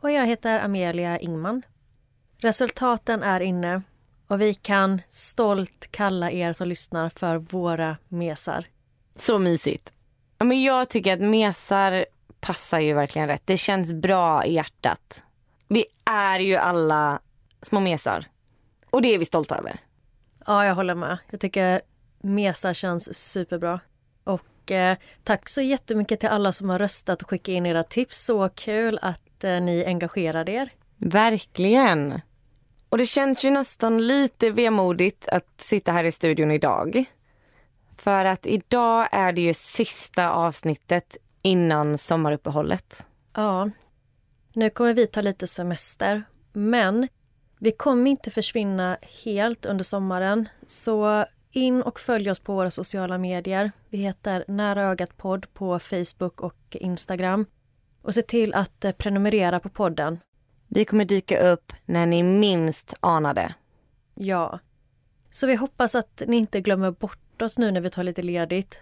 Och jag heter Amelia Ingman. Resultaten är inne och vi kan stolt kalla er som lyssnar för våra mesar. Så mysigt. Ja, men jag tycker att mesar passar ju verkligen rätt. Det känns bra i hjärtat. Vi är ju alla små mesar. Och det är vi stolta över. Ja, jag håller med. Jag tycker mesar känns superbra. Och eh, tack så jättemycket till alla som har röstat och skickat in era tips. Så kul att ni engagerade er. Verkligen. Och det känns ju nästan lite vemodigt att sitta här i studion idag. För att idag är det ju sista avsnittet innan sommaruppehållet. Ja, nu kommer vi ta lite semester, men vi kommer inte försvinna helt under sommaren. Så in och följ oss på våra sociala medier. Vi heter Nära ögat podd på Facebook och Instagram. Och se till att eh, prenumerera på podden. Vi kommer dyka upp när ni minst anar det. Ja. Så vi hoppas att ni inte glömmer bort oss nu när vi tar lite ledigt.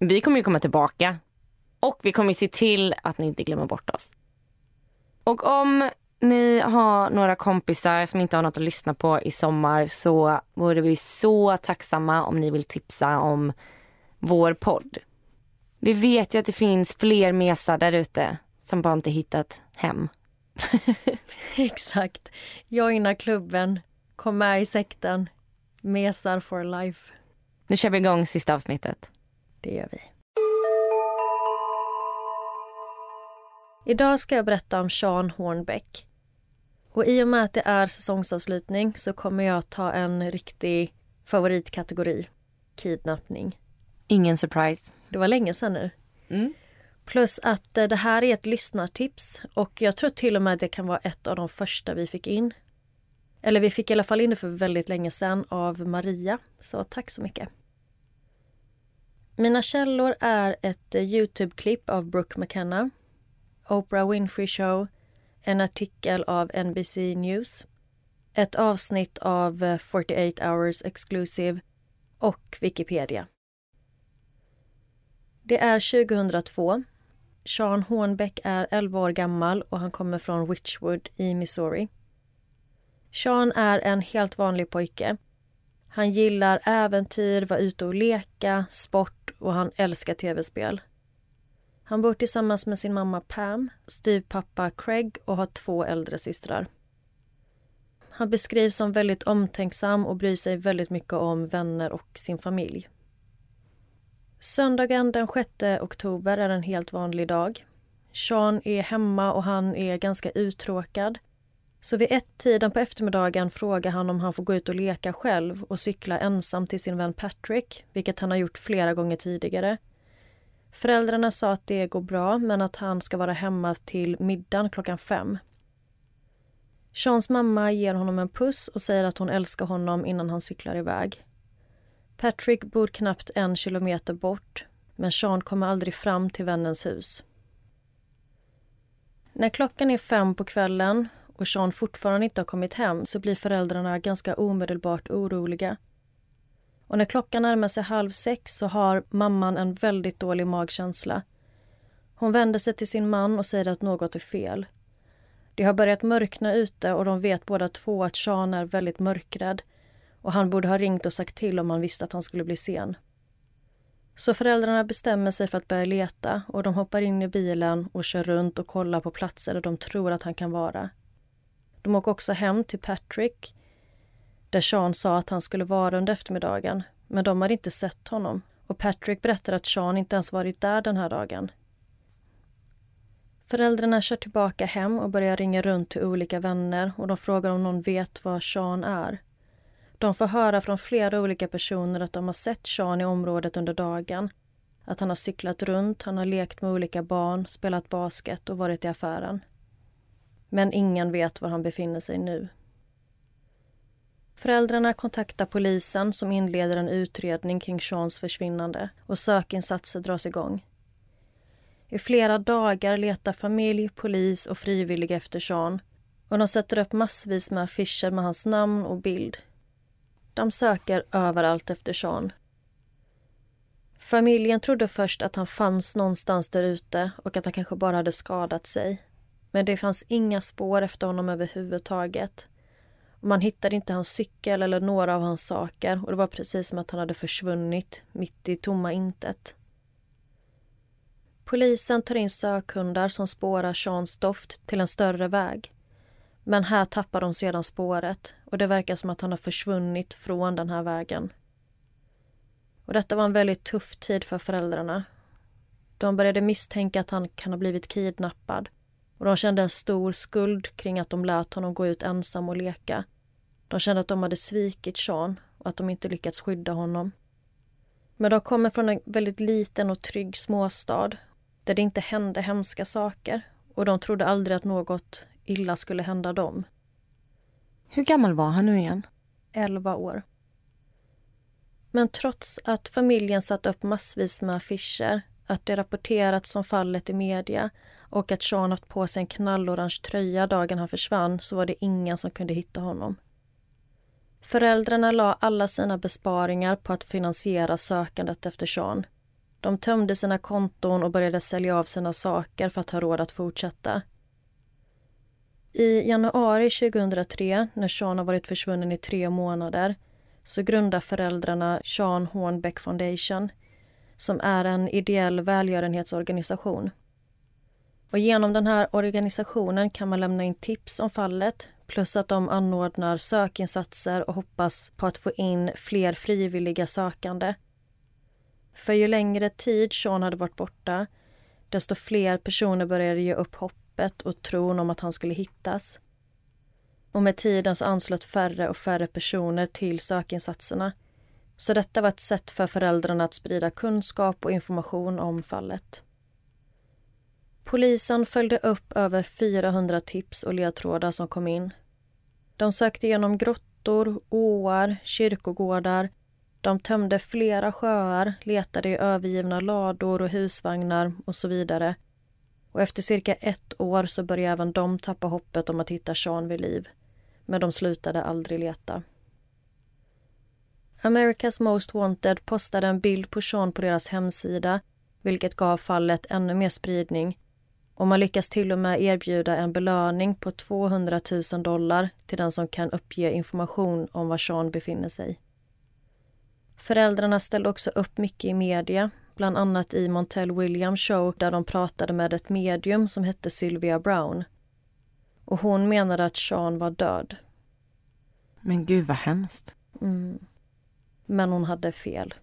Vi kommer ju komma tillbaka. Och vi kommer se till att ni inte glömmer bort oss. Och om ni har några kompisar som inte har något att lyssna på i sommar så vore vi så tacksamma om ni vill tipsa om vår podd. Vi vet ju att det finns fler mesar där ute som bara inte hittat hem. Exakt. Joina klubben. Kom med i sekten. Mesar for life. Nu kör vi igång sista avsnittet. Det gör vi. Idag ska jag berätta om Sean Hornbeck. Och i och med att det är säsongsavslutning så kommer jag ta en riktig favoritkategori. Kidnappning. Ingen surprise. Det var länge sedan nu. Plus att eh, det här är ett lyssnartips och jag tror till och med det kan vara ett av de första vi fick in. Eller vi fick i alla fall in det för väldigt länge sedan av Maria, så tack så mycket. Mina källor är ett eh, Youtube-klipp av Brooke McKenna, Oprah Winfrey Show, en artikel av NBC News, ett avsnitt av eh, 48 Hours Exclusive och Wikipedia. Det är 2002. Sean Hornbeck är 11 år gammal och han kommer från Witchwood i Missouri. Sean är en helt vanlig pojke. Han gillar äventyr, vara ute och leka, sport och han älskar tv-spel. Han bor tillsammans med sin mamma Pam, styvpappa Craig och har två äldre systrar. Han beskrivs som väldigt omtänksam och bryr sig väldigt mycket om vänner och sin familj. Söndagen den 6 oktober är en helt vanlig dag. Sean är hemma och han är ganska uttråkad. Så vid ett-tiden på eftermiddagen frågar han om han får gå ut och leka själv och cykla ensam till sin vän Patrick, vilket han har gjort flera gånger tidigare. Föräldrarna sa att det går bra, men att han ska vara hemma till middagen klockan fem. Seans mamma ger honom en puss och säger att hon älskar honom innan han cyklar iväg. Patrick bor knappt en kilometer bort, men Sean kommer aldrig fram till vännens hus. När klockan är fem på kvällen och Sean fortfarande inte har kommit hem så blir föräldrarna ganska omedelbart oroliga. Och när klockan närmar sig halv sex så har mamman en väldigt dålig magkänsla. Hon vänder sig till sin man och säger att något är fel. Det har börjat mörkna ute och de vet båda två att Sean är väldigt mörkrädd och han borde ha ringt och sagt till om han visste att han skulle bli sen. Så föräldrarna bestämmer sig för att börja leta och de hoppar in i bilen och kör runt och kollar på platser där de tror att han kan vara. De åker också hem till Patrick där Sean sa att han skulle vara under eftermiddagen, men de har inte sett honom. Och Patrick berättar att Sean inte ens varit där den här dagen. Föräldrarna kör tillbaka hem och börjar ringa runt till olika vänner och de frågar om någon vet var Sean är. De får höra från flera olika personer att de har sett Sean i området under dagen. Att han har cyklat runt, han har lekt med olika barn, spelat basket och varit i affären. Men ingen vet var han befinner sig nu. Föräldrarna kontaktar polisen som inleder en utredning kring Seans försvinnande och sökinsatser dras igång. I flera dagar letar familj, polis och frivilliga efter Sean och de sätter upp massvis med affischer med hans namn och bild. De söker överallt efter Sean. Familjen trodde först att han fanns någonstans där ute och att han kanske bara hade skadat sig. Men det fanns inga spår efter honom överhuvudtaget. Man hittade inte hans cykel eller några av hans saker och det var precis som att han hade försvunnit mitt i tomma intet. Polisen tar in sökhundar som spårar Seans doft till en större väg. Men här tappar de sedan spåret och det verkar som att han har försvunnit från den här vägen. Och detta var en väldigt tuff tid för föräldrarna. De började misstänka att han kan ha blivit kidnappad och de kände en stor skuld kring att de lät honom gå ut ensam och leka. De kände att de hade svikit Sean och att de inte lyckats skydda honom. Men de kommer från en väldigt liten och trygg småstad där det inte hände hemska saker och de trodde aldrig att något illa skulle hända dem. Hur gammal var han nu igen? 11 år. Men trots att familjen satt upp massvis med affischer, att det rapporterats om fallet i media och att Sean haft på sig en knallorange tröja dagen han försvann så var det ingen som kunde hitta honom. Föräldrarna la alla sina besparingar på att finansiera sökandet efter Sean. De tömde sina konton och började sälja av sina saker för att ha råd att fortsätta. I januari 2003, när Sean har varit försvunnen i tre månader så grundar föräldrarna Sean Hornbeck Foundation som är en ideell välgörenhetsorganisation. Och genom den här organisationen kan man lämna in tips om fallet plus att de anordnar sökinsatser och hoppas på att få in fler frivilliga sökande. För ju längre tid Sean hade varit borta desto fler personer började ge upp hoppet och tron om att han skulle hittas. Och med tiden så anslöt färre och färre personer till sökinsatserna. Så detta var ett sätt för föräldrarna att sprida kunskap och information om fallet. Polisen följde upp över 400 tips och ledtrådar som kom in. De sökte igenom grottor, åar, kyrkogårdar. De tömde flera sjöar, letade i övergivna lador och husvagnar och så vidare. Och efter cirka ett år så började även de tappa hoppet om att hitta Sean vid liv. Men de slutade aldrig leta. America's Most Wanted postade en bild på Sean på deras hemsida vilket gav fallet ännu mer spridning och man lyckas till och med erbjuda en belöning på 200 000 dollar till den som kan uppge information om var Sean befinner sig. Föräldrarna ställde också upp mycket i media, bland annat i Montel Williams show där de pratade med ett medium som hette Sylvia Brown. Och hon menade att Sean var död. Men gud vad hemskt. Mm. Men hon hade fel.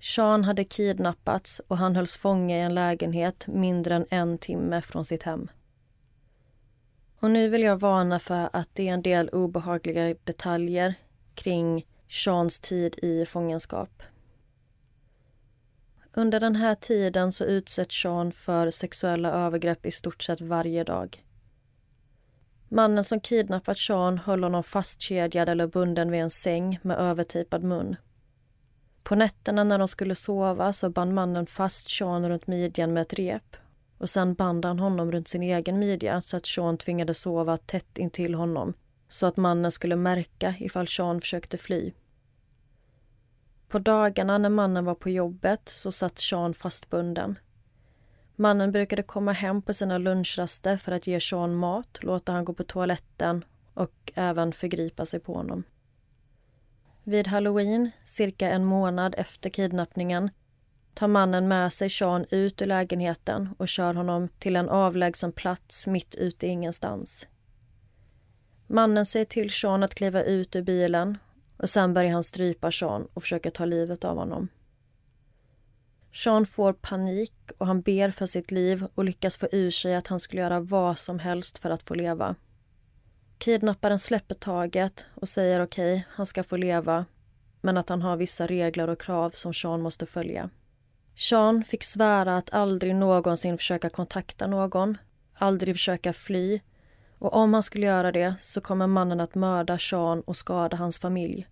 Sean hade kidnappats och han hölls fånge i en lägenhet mindre än en timme från sitt hem. Och nu vill jag varna för att det är en del obehagliga detaljer kring Seans tid i fångenskap. Under den här tiden så utsätts Sean för sexuella övergrepp i stort sett varje dag. Mannen som kidnappat Sean höll honom fastkedjad eller bunden vid en säng med övertejpad mun. På nätterna när de skulle sova så band mannen fast Sean runt midjan med ett rep och sen band han honom runt sin egen midja så att Sean tvingades sova tätt intill honom så att mannen skulle märka ifall Sean försökte fly. På dagarna när mannen var på jobbet så satt Sean fastbunden. Mannen brukade komma hem på sina lunchraster för att ge Sean mat, låta han gå på toaletten och även förgripa sig på honom. Vid halloween, cirka en månad efter kidnappningen tar mannen med sig Sean ut ur lägenheten och kör honom till en avlägsen plats mitt ute i ingenstans. Mannen säger till Sean att kliva ut ur bilen och sen börjar han strypa Sean och försöker ta livet av honom. Sean får panik och han ber för sitt liv och lyckas få ur sig att han skulle göra vad som helst för att få leva. Kidnapparen släpper taget och säger okej, okay, han ska få leva men att han har vissa regler och krav som Sean måste följa. Sean fick svära att aldrig någonsin försöka kontakta någon, aldrig försöka fly och om han skulle göra det så kommer mannen att mörda Sean och skada hans familj.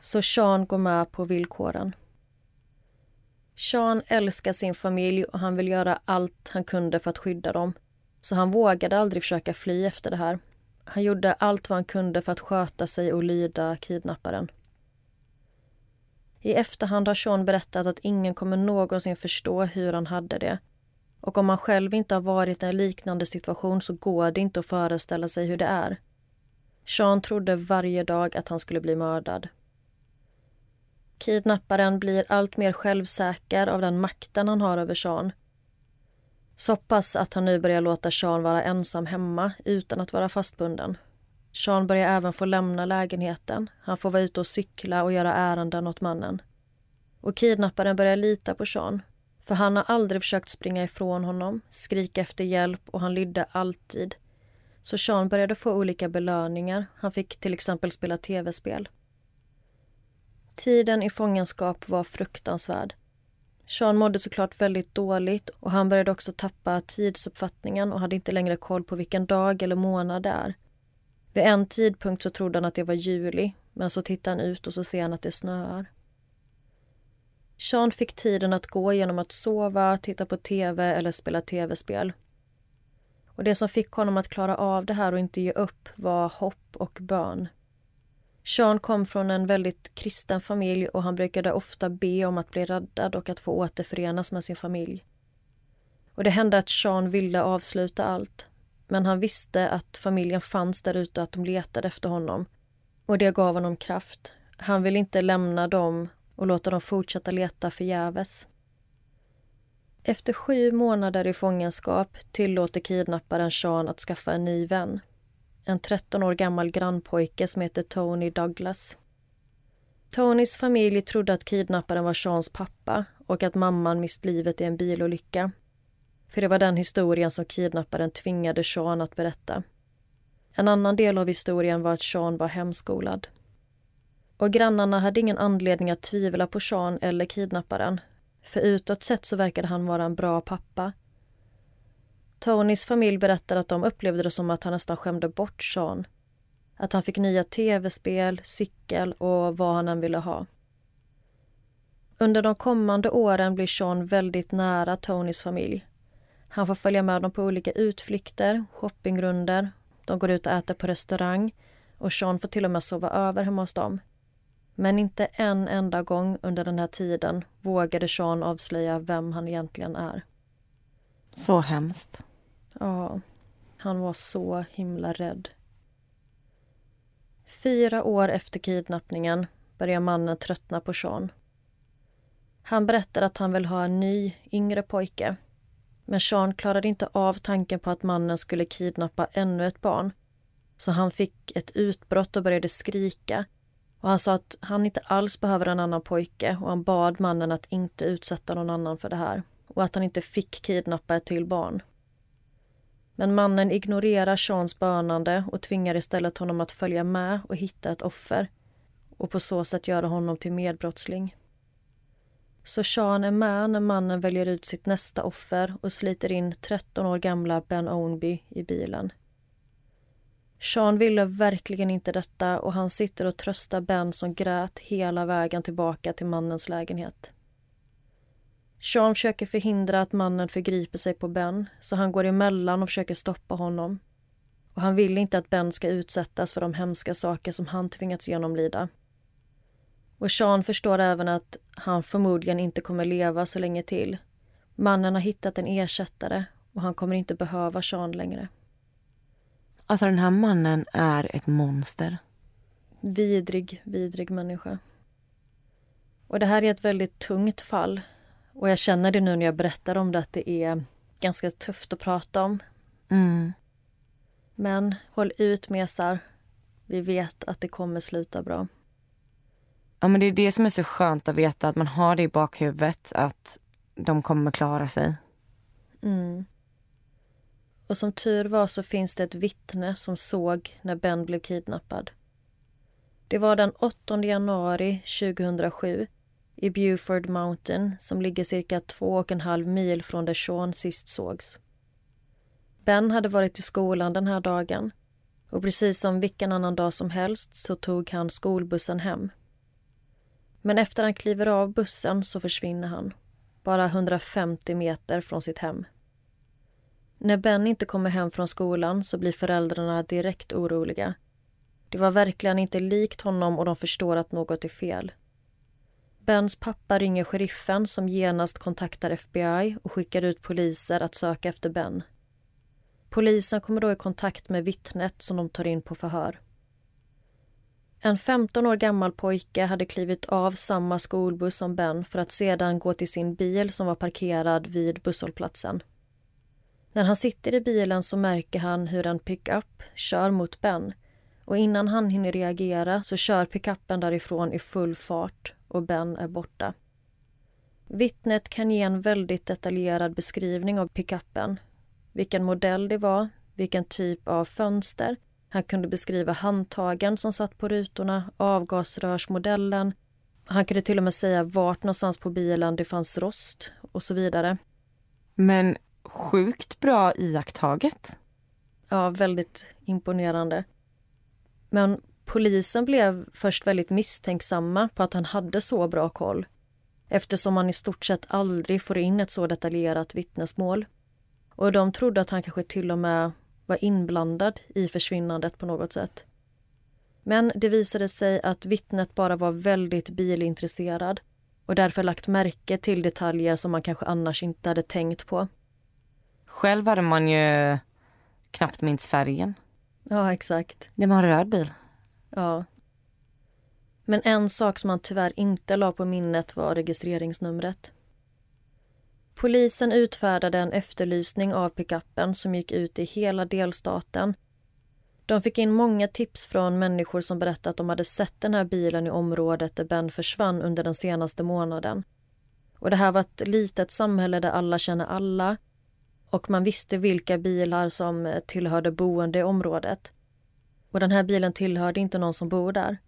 Så Sean går med på villkoren. Sean älskar sin familj och han vill göra allt han kunde för att skydda dem. Så han vågade aldrig försöka fly efter det här. Han gjorde allt vad han kunde för att sköta sig och lyda kidnapparen. I efterhand har Sean berättat att ingen kommer någonsin förstå hur han hade det. Och om man själv inte har varit i en liknande situation så går det inte att föreställa sig hur det är. Sean trodde varje dag att han skulle bli mördad. Kidnapparen blir allt mer självsäker av den makten han har över Sean. Så pass att han nu börjar låta Sean vara ensam hemma utan att vara fastbunden. Sean börjar även få lämna lägenheten. Han får vara ute och cykla och göra ärenden åt mannen. Och kidnapparen börjar lita på Sean. För han har aldrig försökt springa ifrån honom, skrika efter hjälp och han lydde alltid. Så Sean började få olika belöningar. Han fick till exempel spela tv-spel. Tiden i fångenskap var fruktansvärd. Sean mådde såklart väldigt dåligt och han började också tappa tidsuppfattningen och hade inte längre koll på vilken dag eller månad det är. Vid en tidpunkt så trodde han att det var juli men så tittar han ut och så ser han att det snöar. Sean fick tiden att gå genom att sova, titta på tv eller spela tv-spel. Och Det som fick honom att klara av det här och inte ge upp var hopp och bön. Sean kom från en väldigt kristen familj och han brukade ofta be om att bli räddad och att få återförenas med sin familj. Och Det hände att Sean ville avsluta allt men han visste att familjen fanns där ute och att de letade efter honom. Och det gav honom kraft. Han ville inte lämna dem och låta dem fortsätta leta förgäves. Efter sju månader i fångenskap tillåter kidnapparen Sean att skaffa en ny vän. En 13 år gammal grannpojke som heter Tony Douglas. Tonys familj trodde att kidnapparen var Seans pappa och att mamman mist livet i en bilolycka. För det var den historien som kidnapparen tvingade Sean att berätta. En annan del av historien var att Sean var hemskolad. Och grannarna hade ingen anledning att tvivla på Sean eller kidnapparen. För utåt sett så verkade han vara en bra pappa. Tonys familj berättade att de upplevde det som att han nästan skämde bort Sean. Att han fick nya tv-spel, cykel och vad han än ville ha. Under de kommande åren blir Sean väldigt nära Tonys familj. Han får följa med dem på olika utflykter, shoppingrunder. De går ut och äter på restaurang och Sean får till och med sova över hemma hos dem. Men inte en enda gång under den här tiden vågade Sean avslöja vem han egentligen är. Så hemskt. Ja, han var så himla rädd. Fyra år efter kidnappningen börjar mannen tröttna på Sean. Han berättar att han vill ha en ny, yngre pojke men Sean klarade inte av tanken på att mannen skulle kidnappa ännu ett barn. Så han fick ett utbrott och började skrika. Och Han sa att han inte alls behöver en annan pojke och han bad mannen att inte utsätta någon annan för det här och att han inte fick kidnappa ett till barn. Men mannen ignorerar Seans bönande och tvingar istället honom att följa med och hitta ett offer och på så sätt göra honom till medbrottsling. Så Sean är med när mannen väljer ut sitt nästa offer och sliter in 13 år gamla Ben Ownby i bilen. Sean ville verkligen inte detta och han sitter och tröstar Ben som grät hela vägen tillbaka till mannens lägenhet. Sean försöker förhindra att mannen förgriper sig på Ben så han går emellan och försöker stoppa honom. Och han vill inte att Ben ska utsättas för de hemska saker som han tvingats genomlida. Och Sean förstår även att han förmodligen inte kommer leva så länge till. Mannen har hittat en ersättare och han kommer inte behöva Sean längre. Alltså den här mannen är ett monster. Vidrig, vidrig människa. Och det här är ett väldigt tungt fall. Och jag känner det nu när jag berättar om det att det är ganska tufft att prata om. Mm. Men håll ut mesar. Vi vet att det kommer sluta bra. Ja men det är det som är så skönt att veta att man har det i bakhuvudet att de kommer klara sig. Mm. Och som tur var så finns det ett vittne som såg när Ben blev kidnappad. Det var den 8 januari 2007 i Buford Mountain som ligger cirka två och en halv mil från där Sean sist sågs. Ben hade varit i skolan den här dagen och precis som vilken annan dag som helst så tog han skolbussen hem. Men efter han kliver av bussen så försvinner han, bara 150 meter från sitt hem. När Ben inte kommer hem från skolan så blir föräldrarna direkt oroliga. Det var verkligen inte likt honom och de förstår att något är fel. Bens pappa ringer sheriffen som genast kontaktar FBI och skickar ut poliser att söka efter Ben. Polisen kommer då i kontakt med vittnet som de tar in på förhör. En 15 år gammal pojke hade klivit av samma skolbuss som Ben för att sedan gå till sin bil som var parkerad vid busshållplatsen. När han sitter i bilen så märker han hur en pickup kör mot Ben och innan han hinner reagera så kör pickuppen därifrån i full fart och Ben är borta. Vittnet kan ge en väldigt detaljerad beskrivning av pickuppen. Vilken modell det var, vilken typ av fönster. Han kunde beskriva handtagen som satt på rutorna, avgasrörsmodellen. Han kunde till och med säga vart någonstans på bilen det fanns rost och så vidare. Men sjukt bra iakttaget. Ja, väldigt imponerande. Men polisen blev först väldigt misstänksamma på att han hade så bra koll eftersom man i stort sett aldrig får in ett så detaljerat vittnesmål. Och de trodde att han kanske till och med var inblandad i försvinnandet på något sätt. Men det visade sig att vittnet bara var väldigt bilintresserad och därför lagt märke till detaljer som man kanske annars inte hade tänkt på. Själv hade man ju knappt minst färgen. Ja, exakt. Det var en röd bil. Ja. Men en sak som man tyvärr inte la på minnet var registreringsnumret. Polisen utfärdade en efterlysning av pickuppen som gick ut i hela delstaten. De fick in många tips från människor som berättade att de hade sett den här bilen i området där Ben försvann under den senaste månaden. Och Det här var ett litet samhälle där alla känner alla och man visste vilka bilar som eh, tillhörde boende i området. Och den här bilen tillhörde inte någon som bor där.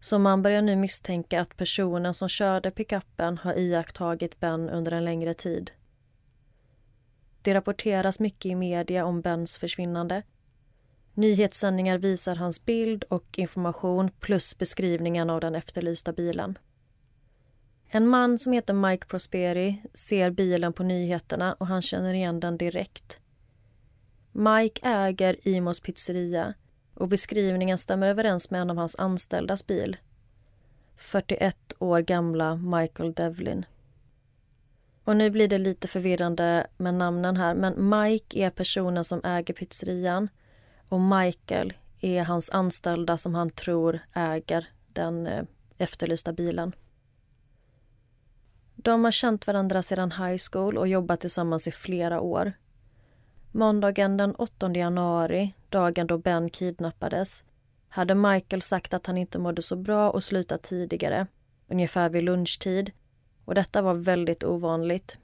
Så man börjar nu misstänka att personen som körde pickuppen har iakttagit Ben under en längre tid. Det rapporteras mycket i media om Bens försvinnande. Nyhetssändningar visar hans bild och information plus beskrivningen av den efterlysta bilen. En man som heter Mike Prosperi ser bilen på nyheterna och han känner igen den direkt. Mike äger Imos pizzeria och beskrivningen stämmer överens med en av hans anställdas bil. 41 år gamla Michael Devlin. Och nu blir det lite förvirrande med namnen här men Mike är personen som äger pizzerian och Michael är hans anställda som han tror äger den eh, efterlysta bilen. De har känt varandra sedan high school och jobbat tillsammans i flera år. Måndagen den 8 januari, dagen då Ben kidnappades, hade Michael sagt att han inte mådde så bra och slutat tidigare, ungefär vid lunchtid. Och detta var väldigt ovanligt.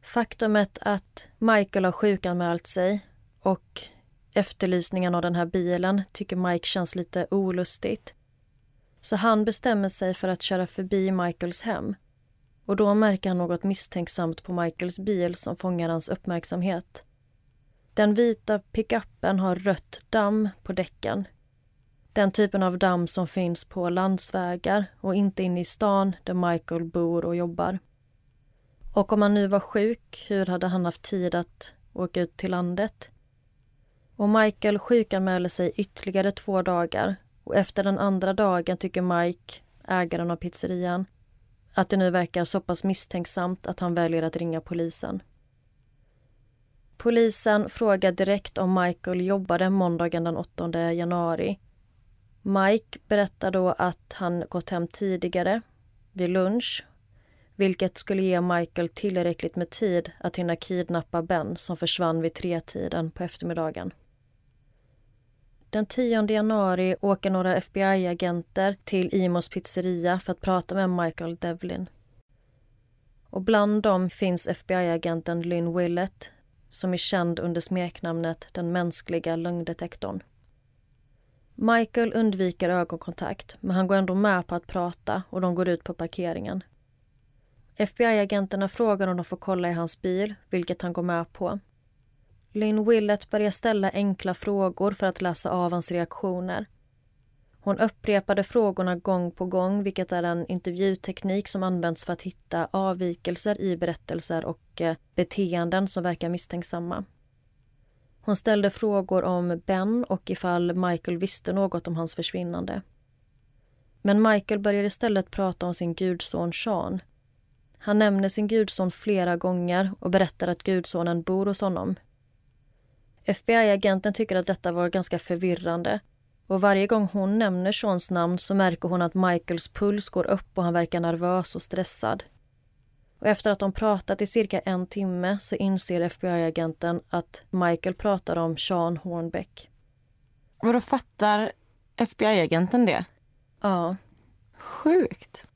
Faktumet att Michael har sjukanmält sig och efterlysningen av den här bilen tycker Mike känns lite olustigt. Så han bestämmer sig för att köra förbi Michaels hem och då märker han något misstänksamt på Michaels bil som fångar hans uppmärksamhet. Den vita pickuppen har rött damm på däcken. Den typen av damm som finns på landsvägar och inte inne i stan där Michael bor och jobbar. Och om han nu var sjuk, hur hade han haft tid att åka ut till landet? Och Michael sjukanmäler sig ytterligare två dagar och efter den andra dagen tycker Mike, ägaren av pizzerian, att det nu verkar så pass misstänksamt att han väljer att ringa polisen. Polisen frågar direkt om Michael jobbade måndagen den 8 januari. Mike berättar då att han gått hem tidigare, vid lunch vilket skulle ge Michael tillräckligt med tid att hinna kidnappa Ben som försvann vid tretiden på eftermiddagen. Den 10 januari åker några FBI-agenter till Imos pizzeria för att prata med Michael Devlin. Och bland dem finns FBI-agenten Lynn Willett som är känd under smeknamnet den mänskliga lögndetektorn. Michael undviker ögonkontakt men han går ändå med på att prata och de går ut på parkeringen. FBI-agenterna frågar om de får kolla i hans bil, vilket han går med på. Lynn Willett börjar ställa enkla frågor för att läsa av hans reaktioner. Hon upprepade frågorna gång på gång vilket är en intervjuteknik som används för att hitta avvikelser i berättelser och eh, beteenden som verkar misstänksamma. Hon ställde frågor om Ben och ifall Michael visste något om hans försvinnande. Men Michael börjar istället prata om sin gudson Sean. Han nämner sin gudson flera gånger och berättar att gudsonen bor hos honom. FBI-agenten tycker att detta var ganska förvirrande och varje gång hon nämner Seans namn så märker hon att Michaels puls går upp och han verkar nervös och stressad. Och efter att de pratat i cirka en timme så inser FBI-agenten att Michael pratar om Sean Hornbeck. Och då fattar FBI-agenten det? Ja. Sjukt.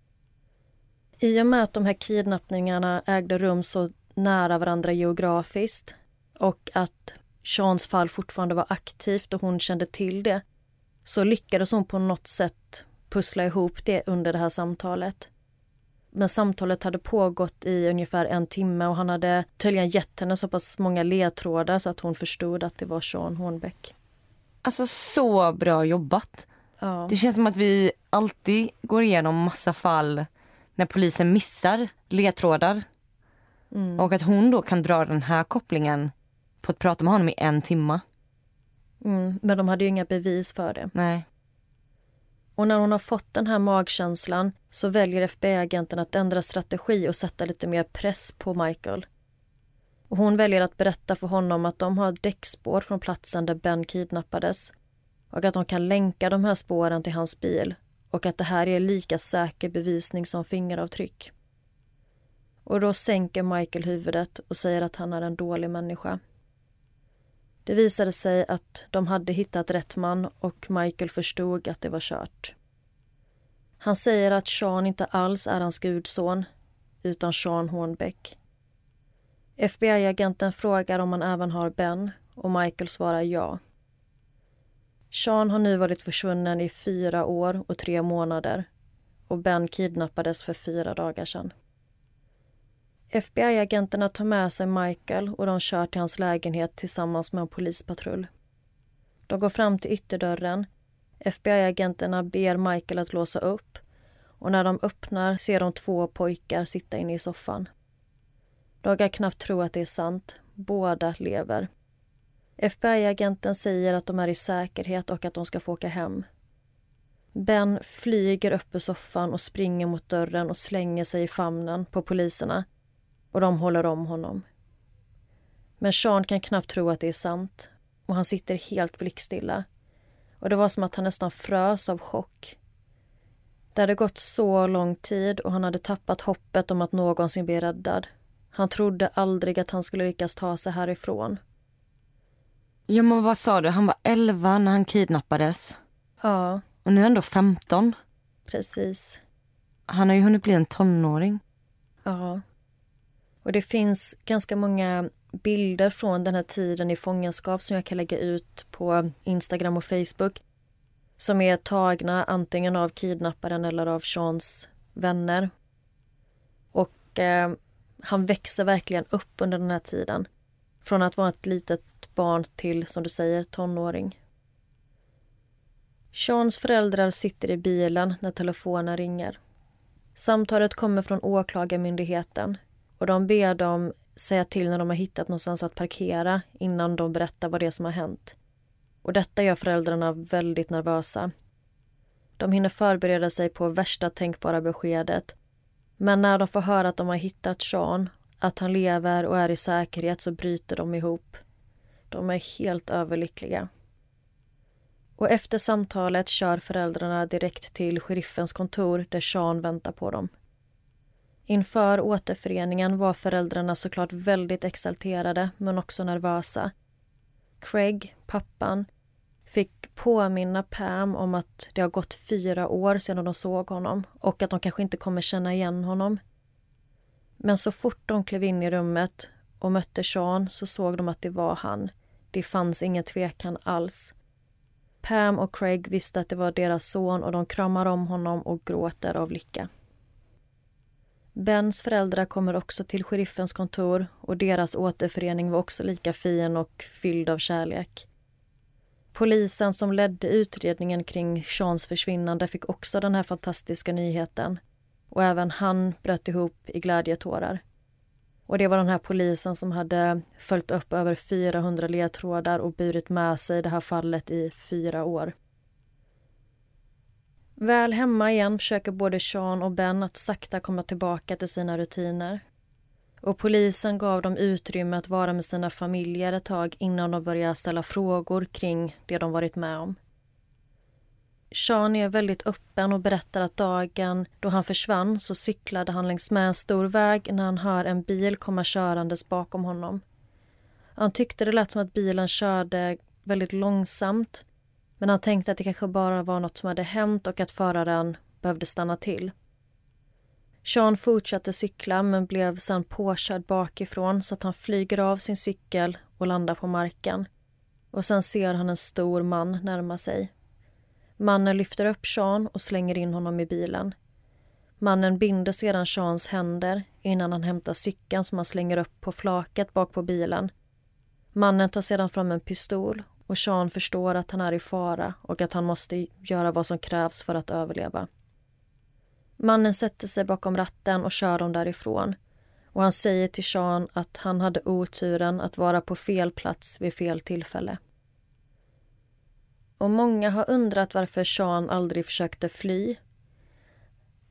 I och med att de här kidnappningarna ägde rum så nära varandra geografiskt och att Seans fall fortfarande var aktivt och hon kände till det så lyckades hon på något sätt pussla ihop det under det här samtalet. Men samtalet hade pågått i ungefär en timme och han hade tydligen gett henne så pass många ledtrådar så att hon förstod att det var Sean Hornbeck. Alltså så bra jobbat. Ja. Det känns som att vi alltid går igenom massa fall när polisen missar ledtrådar. Mm. Och att hon då kan dra den här kopplingen på att prata med honom i en timme. Mm, men de hade ju inga bevis för det. Nej. Och när hon har fått den här magkänslan så väljer FBI-agenten att ändra strategi och sätta lite mer press på Michael. Och hon väljer att berätta för honom att de har däckspår från platsen där Ben kidnappades och att de kan länka de här spåren till hans bil och att det här är lika säker bevisning som fingeravtryck. Och då sänker Michael huvudet och säger att han är en dålig människa. Det visade sig att de hade hittat rätt man och Michael förstod att det var kört. Han säger att Sean inte alls är hans gudson, utan Sean Hornbeck. FBI-agenten frågar om han även har Ben och Michael svarar ja. Sean har nu varit försvunnen i fyra år och tre månader och Ben kidnappades för fyra dagar sedan. FBI-agenterna tar med sig Michael och de kör till hans lägenhet tillsammans med en polispatrull. De går fram till ytterdörren. FBI-agenterna ber Michael att låsa upp och när de öppnar ser de två pojkar sitta inne i soffan. De kan knappt tro att det är sant. Båda lever. FBI-agenten säger att de är i säkerhet och att de ska få åka hem. Ben flyger upp ur soffan och springer mot dörren och slänger sig i famnen på poliserna och de håller om honom. Men Sean kan knappt tro att det är sant och han sitter helt blickstilla. Och det var som att han nästan frös av chock. Det hade gått så lång tid och han hade tappat hoppet om att någonsin bli räddad. Han trodde aldrig att han skulle lyckas ta sig härifrån. Ja men vad sa du, han var 11 när han kidnappades. Ja, Och nu är han ändå 15. precis. Han har ju hunnit bli en tonåring. Ja. Och det finns ganska många bilder från den här tiden i fångenskap som jag kan lägga ut på Instagram och Facebook. Som är tagna antingen av kidnapparen eller av Seans vänner. Och eh, han växer verkligen upp under den här tiden. Från att vara ett litet barn till, som du säger, tonåring. Seans föräldrar sitter i bilen när telefonen ringer. Samtalet kommer från åklagarmyndigheten och de ber dem säga till när de har hittat någonstans att parkera innan de berättar vad det är som har hänt. Och detta gör föräldrarna väldigt nervösa. De hinner förbereda sig på värsta tänkbara beskedet. Men när de får höra att de har hittat Sean, att han lever och är i säkerhet så bryter de ihop. De är helt överlyckliga. Och efter samtalet kör föräldrarna direkt till sheriffens kontor där Sean väntar på dem. Inför återföreningen var föräldrarna såklart väldigt exalterade men också nervösa. Craig, pappan, fick påminna Pam om att det har gått fyra år sedan de såg honom och att de kanske inte kommer känna igen honom. Men så fort de klev in i rummet och mötte Sean så såg de att det var han. Det fanns ingen tvekan alls. Pam och Craig visste att det var deras son och de kramar om honom och gråter av lycka. Bens föräldrar kommer också till sheriffens kontor och deras återförening var också lika fin och fylld av kärlek. Polisen som ledde utredningen kring Seans försvinnande fick också den här fantastiska nyheten. Och även han bröt ihop i glädjetårar. Och det var den här polisen som hade följt upp över 400 ledtrådar och burit med sig det här fallet i fyra år. Väl hemma igen försöker både Sean och Ben att sakta komma tillbaka till sina rutiner. Och polisen gav dem utrymme att vara med sina familjer ett tag innan de började ställa frågor kring det de varit med om. Sean är väldigt öppen och berättar att dagen då han försvann så cyklade han längs med en stor väg när han hör en bil komma körandes bakom honom. Han tyckte det lät som att bilen körde väldigt långsamt men han tänkte att det kanske bara var något som hade hänt och att föraren behövde stanna till. Sean fortsatte cykla men blev sen påkörd bakifrån så att han flyger av sin cykel och landar på marken. Och sen ser han en stor man närma sig. Mannen lyfter upp Sean och slänger in honom i bilen. Mannen binder sedan Seans händer innan han hämtar cykeln som han slänger upp på flaket bak på bilen. Mannen tar sedan fram en pistol och Sean förstår att han är i fara och att han måste göra vad som krävs för att överleva. Mannen sätter sig bakom ratten och kör dem därifrån och han säger till Sean att han hade oturen att vara på fel plats vid fel tillfälle. Och många har undrat varför Sean aldrig försökte fly.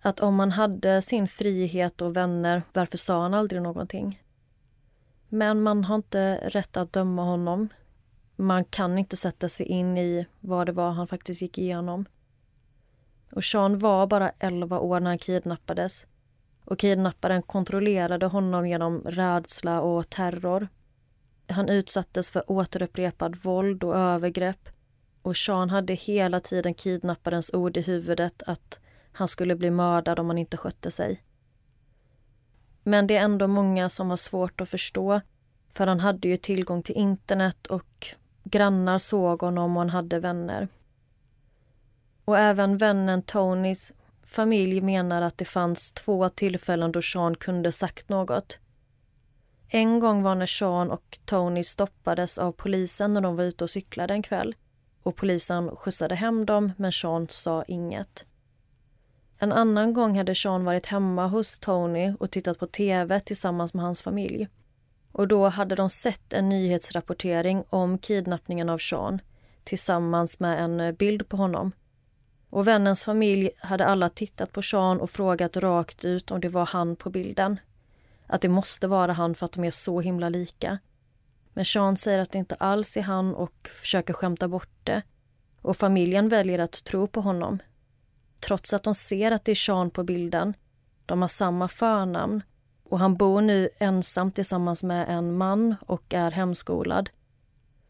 Att om han hade sin frihet och vänner, varför sa han aldrig någonting? Men man har inte rätt att döma honom. Man kan inte sätta sig in i vad det var han faktiskt gick igenom. Och Sean var bara 11 år när han kidnappades. Och kidnapparen kontrollerade honom genom rädsla och terror. Han utsattes för återupprepad våld och övergrepp och Sean hade hela tiden kidnapparens ord i huvudet att han skulle bli mördad om han inte skötte sig. Men det är ändå många som har svårt att förstå för han hade ju tillgång till internet och grannar såg honom och han hade vänner. Och även vännen Tonys familj menar att det fanns två tillfällen då Sean kunde sagt något. En gång var när Sean och Tony stoppades av polisen när de var ute och cyklade en kväll och polisen skjutsade hem dem men Sean sa inget. En annan gång hade Sean varit hemma hos Tony och tittat på tv tillsammans med hans familj. Och då hade de sett en nyhetsrapportering om kidnappningen av Sean tillsammans med en eh, bild på honom. Och vännens familj hade alla tittat på Sean och frågat rakt ut om det var han på bilden. Att det måste vara han för att de är så himla lika. Men Sean säger att det inte alls är han och försöker skämta bort det. Och familjen väljer att tro på honom. Trots att de ser att det är Sean på bilden. De har samma förnamn och han bor nu ensam tillsammans med en man och är hemskolad.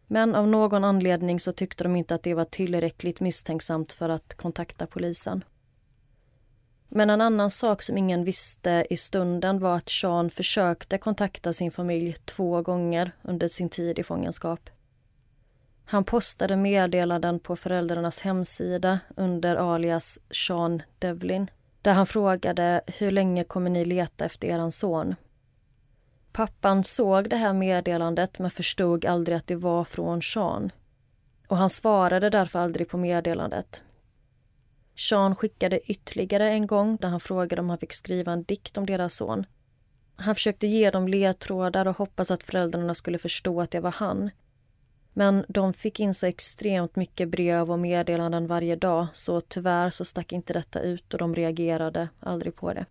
Men av någon anledning så tyckte de inte att det var tillräckligt misstänksamt för att kontakta polisen. Men en annan sak som ingen visste i stunden var att Sean försökte kontakta sin familj två gånger under sin tid i fångenskap. Han postade meddelanden på föräldrarnas hemsida under alias Sean Devlin där han frågade hur länge kommer ni leta efter er son? Pappan såg det här meddelandet men förstod aldrig att det var från Sean. Och han svarade därför aldrig på meddelandet. Sean skickade ytterligare en gång där han frågade om han fick skriva en dikt om deras son. Han försökte ge dem ledtrådar och hoppas att föräldrarna skulle förstå att det var han. Men de fick in så extremt mycket brev och meddelanden varje dag så tyvärr så stack inte detta ut och de reagerade aldrig på det.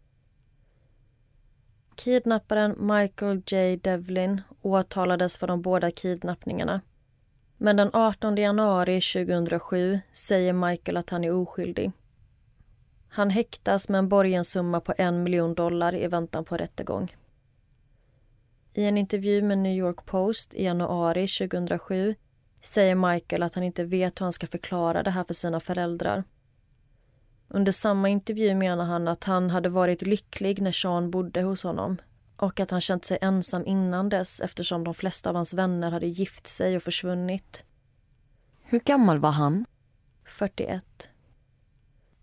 Kidnapparen Michael J Devlin åtalades för de båda kidnappningarna. Men den 18 januari 2007 säger Michael att han är oskyldig. Han häktas med en borgensumma på en miljon dollar i väntan på rättegång. I en intervju med New York Post i januari 2007 säger Michael att han inte vet hur han ska förklara det här för sina föräldrar. Under samma intervju menar han att han hade varit lycklig när Sean bodde hos honom och att han känt sig ensam innan dess eftersom de flesta av hans vänner hade gift sig och försvunnit. Hur gammal var han? 41.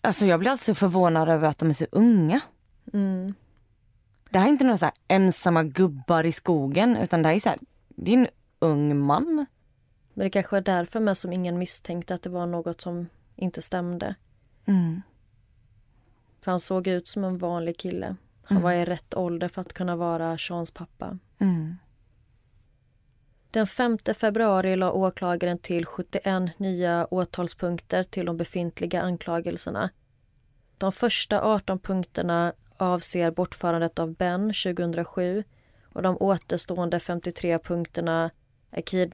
Alltså jag blir alltså förvånad över att de är så unga. Mm. Det här är inte några så ensamma gubbar i skogen utan det här är så här, det är en ung man. Men det kanske är därför med som ingen misstänkte att det var något som inte stämde. Mm. För han såg ut som en vanlig kille. Han var i rätt ålder för att kunna vara Seans pappa. Mm. Den 5 februari la åklagaren till 71 nya åtalspunkter till de befintliga anklagelserna. De första 18 punkterna avser bortförandet av Ben 2007 och de återstående 53 punkterna är kid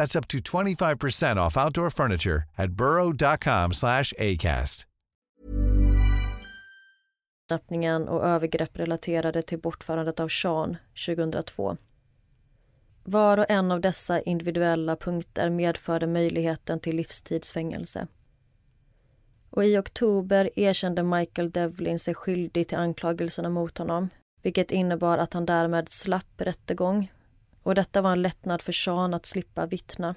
That's up to 25% off outdoor furniture at burrow.com slash ACAST. och övergrepp relaterade till bortförandet av Sean 2002. Var och en av dessa individuella punkter medförde möjligheten till livstidsfängelse. Och i oktober erkände Michael Devlin sig skyldig till anklagelserna mot honom vilket innebar att han därmed slapp rättegång och detta var en lättnad för Sean att slippa vittna.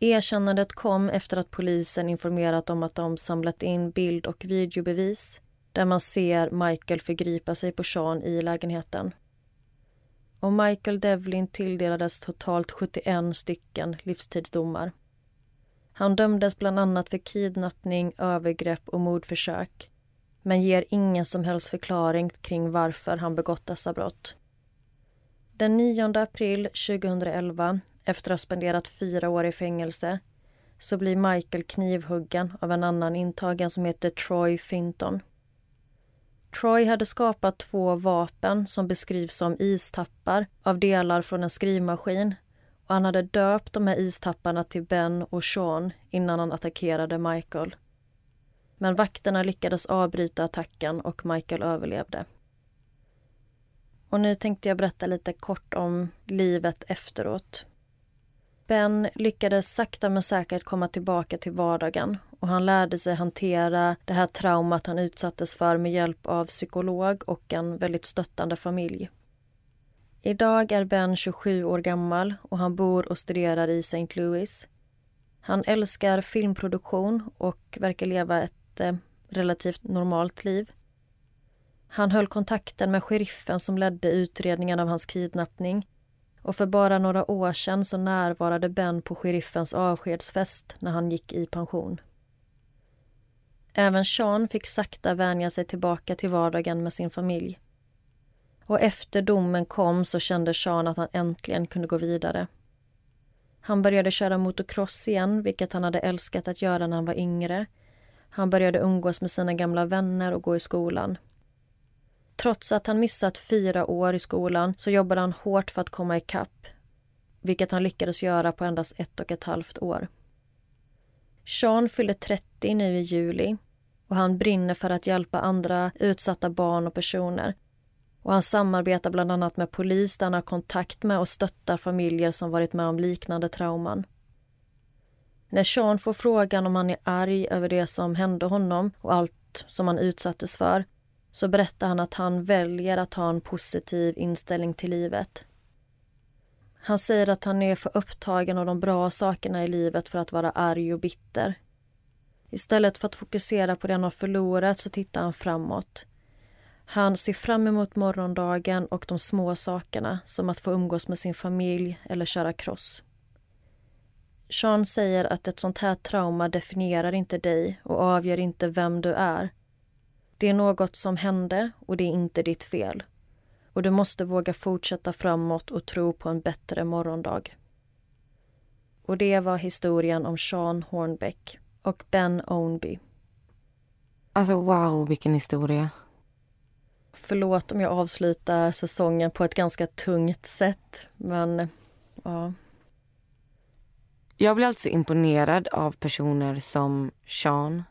Erkännandet kom efter att polisen informerat om att de samlat in bild och videobevis där man ser Michael förgripa sig på Sean i lägenheten. Och Michael Devlin tilldelades totalt 71 stycken livstidsdomar. Han dömdes bland annat för kidnappning, övergrepp och mordförsök men ger ingen som helst förklaring kring varför han begått dessa brott. Den 9 april 2011, efter att ha spenderat fyra år i fängelse så blir Michael knivhuggen av en annan intagen som heter Troy Finton. Troy hade skapat två vapen som beskrivs som istappar av delar från en skrivmaskin och han hade döpt de här istapparna till Ben och Sean innan han attackerade Michael. Men vakterna lyckades avbryta attacken och Michael överlevde. Och nu tänkte jag berätta lite kort om livet efteråt. Ben lyckades sakta men säkert komma tillbaka till vardagen och han lärde sig hantera det här traumat han utsattes för med hjälp av psykolog och en väldigt stöttande familj. Idag är Ben 27 år gammal och han bor och studerar i St. Louis. Han älskar filmproduktion och verkar leva ett eh, relativt normalt liv. Han höll kontakten med sheriffen som ledde utredningen av hans kidnappning och för bara några år sedan så närvarade Ben på sheriffens avskedsfest när han gick i pension. Även Sean fick sakta vänja sig tillbaka till vardagen med sin familj. Och efter domen kom så kände Sean att han äntligen kunde gå vidare. Han började köra motocross igen, vilket han hade älskat att göra när han var yngre. Han började umgås med sina gamla vänner och gå i skolan. Trots att han missat fyra år i skolan så jobbade han hårt för att komma ikapp, vilket han lyckades göra på endast ett och ett halvt år. Sean fyller 30 nu i juli och han brinner för att hjälpa andra utsatta barn och personer. Och han samarbetar bland annat med polis där han har kontakt med och stöttar familjer som varit med om liknande trauman. När Sean får frågan om han är arg över det som hände honom och allt som han utsattes för så berättar han att han väljer att ha en positiv inställning till livet. Han säger att han är för upptagen av de bra sakerna i livet för att vara arg och bitter. Istället för att fokusera på det han har förlorat så tittar han framåt. Han ser fram emot morgondagen och de små sakerna som att få umgås med sin familj eller köra cross. Sean säger att ett sånt här trauma definierar inte dig och avgör inte vem du är. Det är något som hände och det är inte ditt fel. Och du måste våga fortsätta framåt och tro på en bättre morgondag. Och det var historien om Sean Hornbeck och Ben Ownby. Alltså wow, vilken historia. Förlåt om jag avslutar säsongen på ett ganska tungt sätt, men ja. Jag blir alltså imponerad av personer som Sean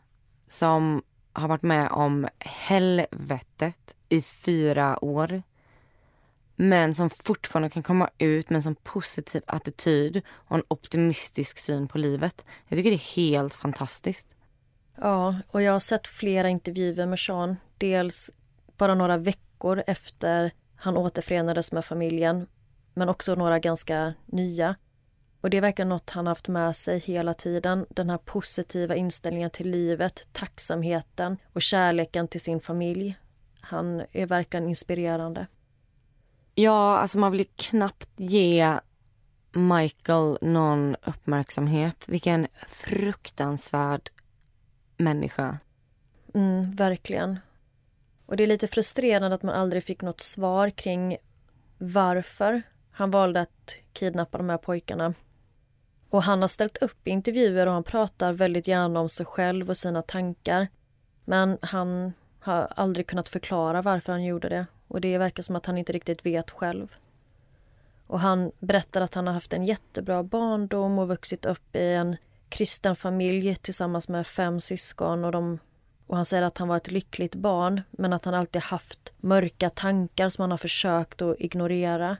som har varit med om helvetet i fyra år men som fortfarande kan komma ut med en sån positiv attityd och en optimistisk syn på livet. Jag tycker det är helt fantastiskt. Ja, och jag har sett flera intervjuer med Sean. Dels bara några veckor efter han återförenades med familjen men också några ganska nya. Och det är verkligen något han haft med sig hela tiden. Den här positiva inställningen till livet, tacksamheten och kärleken till sin familj. Han är verkligen inspirerande. Ja, alltså man vill knappt ge Michael någon uppmärksamhet. Vilken fruktansvärd människa. Mm, verkligen. Och det är lite frustrerande att man aldrig fick något svar kring varför han valde att kidnappa de här pojkarna. Och han har ställt upp i intervjuer och han pratar väldigt gärna om sig själv och sina tankar. Men han har aldrig kunnat förklara varför han gjorde det. Och det verkar som att han inte riktigt vet själv. Och han berättar att han har haft en jättebra barndom och vuxit upp i en kristen familj tillsammans med fem syskon och, de, och han säger att han var ett lyckligt barn men att han alltid haft mörka tankar som han har försökt att ignorera.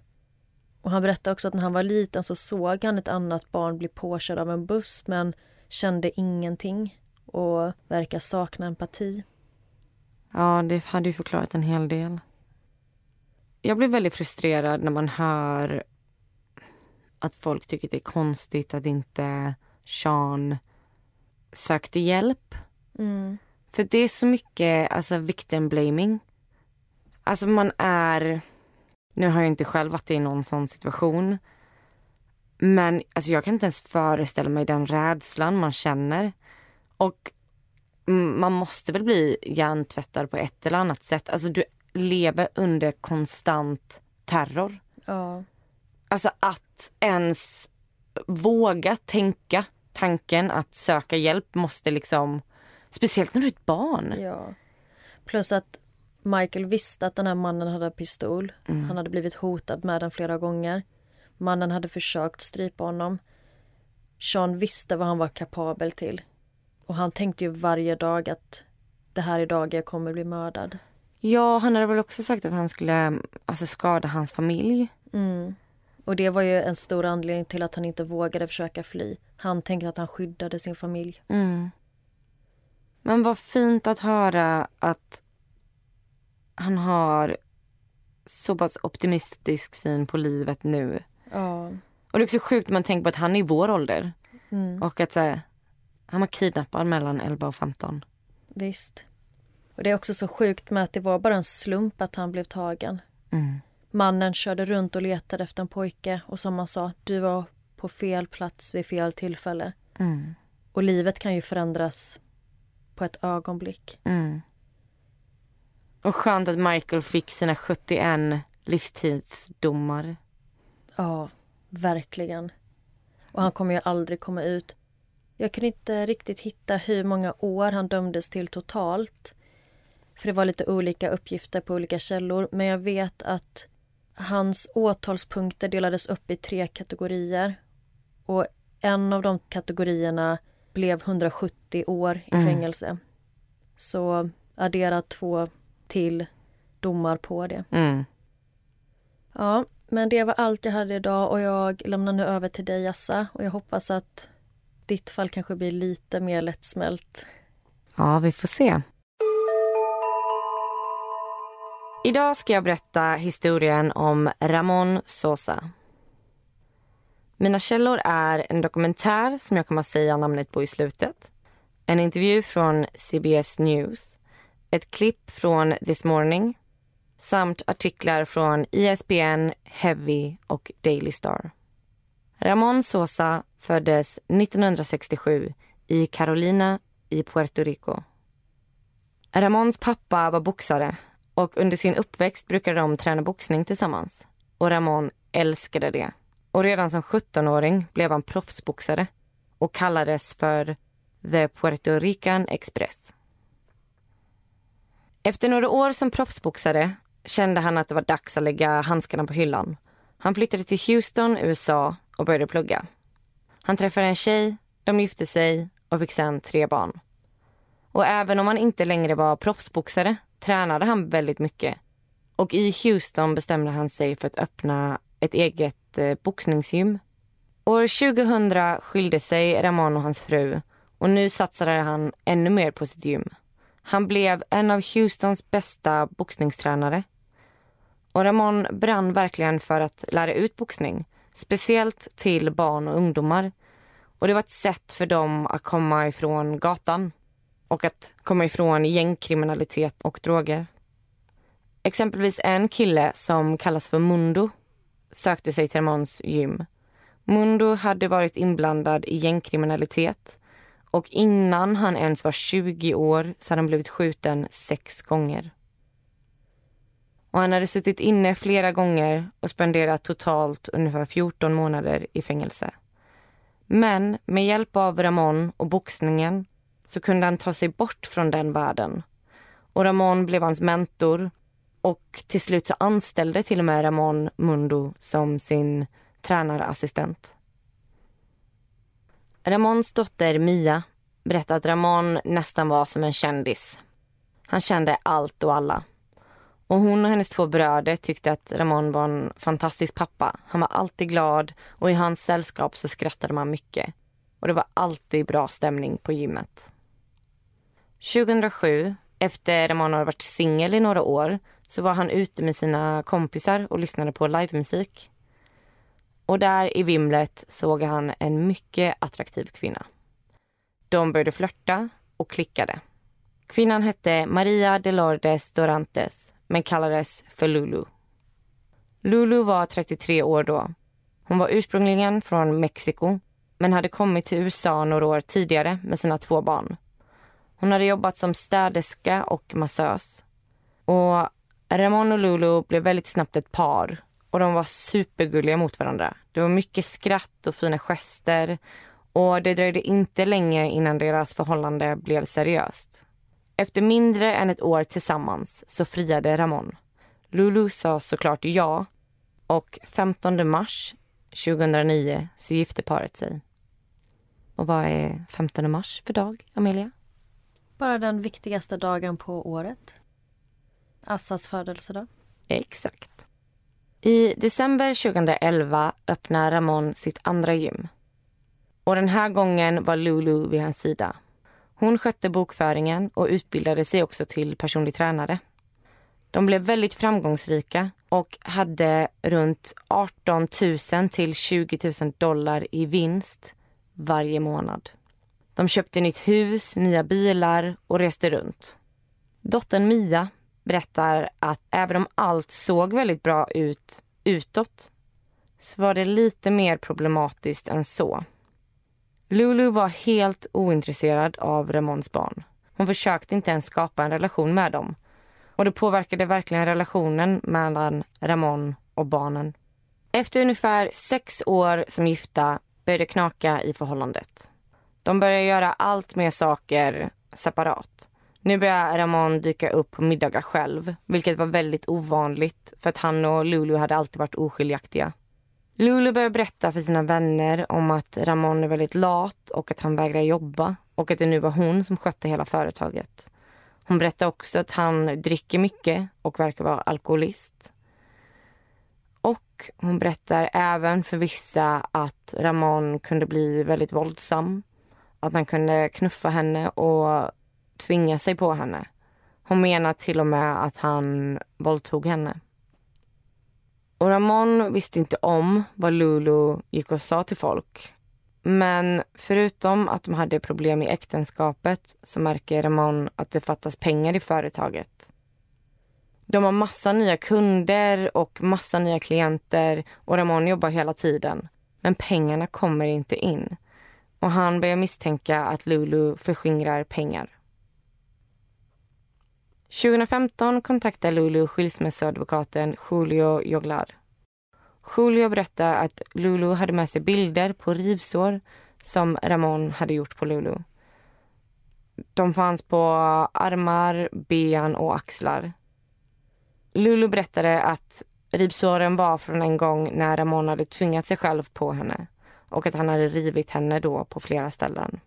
Och han berättar också att när han var liten så såg han ett annat barn bli påkörd av en buss men kände ingenting och verkar sakna empati. Ja, det hade ju förklarat en hel del. Jag blir väldigt frustrerad när man hör att folk tycker det är konstigt att inte Sean sökte hjälp. Mm. För det är så mycket alltså, victim blaming. Alltså man är... Nu har jag inte själv varit i någon sån situation. Men alltså, jag kan inte ens föreställa mig den rädslan man känner. Och man måste väl bli hjärntvättad på ett eller annat sätt. Alltså du lever under konstant terror. Ja. Alltså att ens våga tänka tanken att söka hjälp måste liksom, speciellt när du är ett barn. ja. Plus att Michael visste att den här mannen hade pistol. Han hade blivit hotad med den flera gånger. Mannen hade försökt strypa honom. Sean visste vad han var kapabel till. Och han tänkte ju varje dag att det här är dagen jag kommer bli mördad. Ja, han hade väl också sagt att han skulle alltså, skada hans familj. Mm. Och det var ju en stor anledning till att han inte vågade försöka fly. Han tänkte att han skyddade sin familj. Mm. Men vad fint att höra att han har så pass optimistisk syn på livet nu. Ja. Och det är också sjukt när man tänker på att han är i vår ålder. Mm. Och att så här, han var kidnappad mellan 11 och 15. Visst. Och det är också så sjukt med att det var bara en slump att han blev tagen. Mm. Mannen körde runt och letade efter en pojke och som han sa, du var på fel plats vid fel tillfälle. Mm. Och livet kan ju förändras på ett ögonblick. Mm. Och skönt att Michael fick sina 71 livstidsdomar. Ja, verkligen. Och han kommer ju aldrig komma ut. Jag kunde inte riktigt hitta hur många år han dömdes till totalt. För det var lite olika uppgifter på olika källor. Men jag vet att hans åtalspunkter delades upp i tre kategorier. Och en av de kategorierna blev 170 år i fängelse. Så addera två till domar på det. Mm. Ja, men det var allt jag hade idag och jag lämnar nu över till dig Jassa och jag hoppas att ditt fall kanske blir lite mer lättsmält. Ja, vi får se. Idag ska jag berätta historien om Ramon Sosa. Mina källor är en dokumentär som jag kommer att säga namnet på i slutet. En intervju från CBS News. Ett klipp från This Morning samt artiklar från ISBN, Heavy och Daily Star. Ramon Sosa föddes 1967 i Carolina i Puerto Rico. Ramons pappa var boxare och under sin uppväxt brukade de träna boxning tillsammans. Och Ramon älskade det. Och redan som 17-åring blev han proffsboxare och kallades för The Puerto Rican Express. Efter några år som proffsboxare kände han att det var dags att lägga handskarna på hyllan. Han flyttade till Houston, USA och började plugga. Han träffade en tjej, de gifte sig och fick sen tre barn. Och även om han inte längre var proffsboxare tränade han väldigt mycket. Och i Houston bestämde han sig för att öppna ett eget eh, boxningsgym. År 2000 skilde sig Ramon och hans fru och nu satsade han ännu mer på sitt gym. Han blev en av Houstons bästa boxningstränare. Och Ramon brann verkligen för att lära ut boxning, speciellt till barn och ungdomar. Och det var ett sätt för dem att komma ifrån gatan och att komma ifrån gängkriminalitet och droger. Exempelvis en kille som kallas för Mundo sökte sig till Ramons gym. Mundo hade varit inblandad i gängkriminalitet och innan han ens var 20 år så hade han blivit skjuten sex gånger. Och han hade suttit inne flera gånger och spenderat totalt ungefär 14 månader i fängelse. Men med hjälp av Ramon och boxningen så kunde han ta sig bort från den världen. Och Ramon blev hans mentor och till slut så anställde till och med Ramon Mundo som sin tränarassistent. Ramons dotter Mia berättade att Ramon nästan var som en kändis. Han kände allt och alla. Och hon och hennes två bröder tyckte att Ramon var en fantastisk pappa. Han var alltid glad och i hans sällskap så skrattade man mycket. Och det var alltid bra stämning på gymmet. 2007, efter Ramon hade varit singel i några år, så var han ute med sina kompisar och lyssnade på livemusik. Och där i vimlet såg han en mycket attraktiv kvinna. De började flörta och klickade. Kvinnan hette Maria Delordes Dorantes men kallades för Lulu. Lulu var 33 år då. Hon var ursprungligen från Mexiko men hade kommit till USA några år tidigare med sina två barn. Hon hade jobbat som städerska och massös. Och Ramon och Lulu blev väldigt snabbt ett par och de var supergulliga mot varandra. Det var mycket skratt och fina gester och det dröjde inte länge innan deras förhållande blev seriöst. Efter mindre än ett år tillsammans så friade Ramon. Lulu sa såklart ja och 15 mars 2009 så gifte paret sig. Och vad är 15 mars för dag, Amelia? Bara den viktigaste dagen på året. Assas födelsedag. Exakt. I december 2011 öppnar Ramon sitt andra gym. Och den här gången var Lulu vid hans sida. Hon skötte bokföringen och utbildade sig också till personlig tränare. De blev väldigt framgångsrika och hade runt 18 000 till 20 000 dollar i vinst varje månad. De köpte nytt hus, nya bilar och reste runt. Dottern Mia berättar att även om allt såg väldigt bra ut utåt så var det lite mer problematiskt än så. Lulu var helt ointresserad av Ramons barn. Hon försökte inte ens skapa en relation med dem. Och det påverkade verkligen relationen mellan Ramon och barnen. Efter ungefär sex år som gifta började knaka i förhållandet. De började göra allt mer saker separat. Nu började Ramon dyka upp på middagar själv, vilket var väldigt ovanligt för att han och Lulu hade alltid varit oskiljaktiga. Lulu börjar berätta för sina vänner om att Ramon är väldigt lat och att han vägrar jobba och att det nu var hon som skötte hela företaget. Hon berättar också att han dricker mycket och verkar vara alkoholist. Och hon berättar även för vissa att Ramon kunde bli väldigt våldsam. Att han kunde knuffa henne och tvinga sig på henne. Hon menar till och med att han våldtog henne. Och Ramon visste inte om vad Lulu gick och sa till folk. Men förutom att de hade problem i äktenskapet så märker Ramon att det fattas pengar i företaget. De har massa nya kunder och massa nya klienter och Ramon jobbar hela tiden. Men pengarna kommer inte in. Och han börjar misstänka att Lulu förskingrar pengar. 2015 kontaktar Lulu skilsmässoadvokaten Julio Joglar. Julio berättar att Lulu hade med sig bilder på rivsår som Ramon hade gjort på Lulu. De fanns på armar, ben och axlar. Lulu berättade att rivsåren var från en gång när Ramon hade tvingat sig själv på henne och att han hade rivit henne då på flera ställen.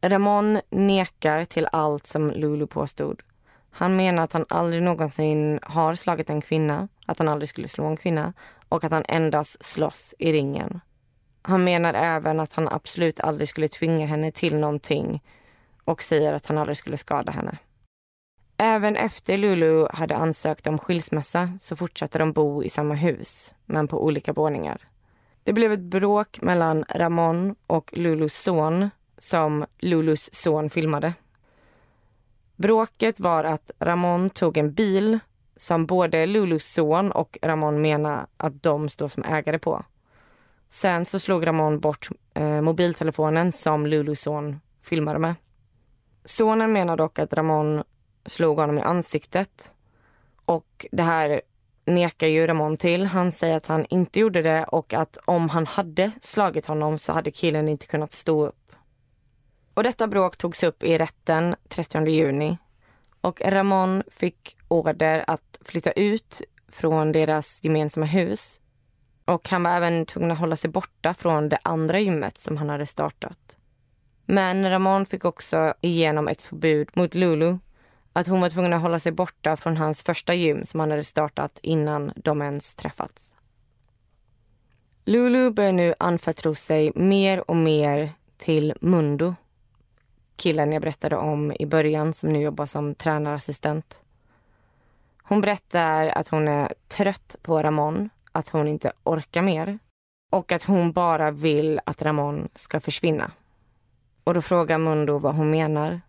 Ramon nekar till allt som Lulu påstod. Han menar att han aldrig någonsin har slagit en kvinna, att han aldrig skulle slå en kvinna och att han endast slåss i ringen. Han menar även att han absolut aldrig skulle tvinga henne till någonting och säger att han aldrig skulle skada henne. Även efter Lulu hade ansökt om skilsmässa så fortsatte de bo i samma hus, men på olika våningar. Det blev ett bråk mellan Ramon och Lulus son som Lulus son filmade. Bråket var att Ramon tog en bil som både Lulus son och Ramon menar att de står som ägare på. Sen så slog Ramon bort eh, mobiltelefonen som Lulus son filmade med. Sonen menar dock att Ramon slog honom i ansiktet. Och det här nekar ju Ramon till. Han säger att han inte gjorde det och att om han hade slagit honom så hade killen inte kunnat stå upp. Och detta bråk togs upp i rätten 30 juni. Och Ramon fick order att flytta ut från deras gemensamma hus. Och han var även tvungen att hålla sig borta från det andra gymmet som han hade startat. Men Ramon fick också igenom ett förbud mot Lulu. Att hon var tvungen att hålla sig borta från hans första gym som han hade startat innan de ens träffats. Lulu börjar nu anförtro sig mer och mer till Mundo killen jag berättade om i början som nu jobbar som tränarassistent. Hon berättar att hon är trött på Ramon, att hon inte orkar mer och att hon bara vill att Ramon ska försvinna. Och då frågar Mundo vad hon menar.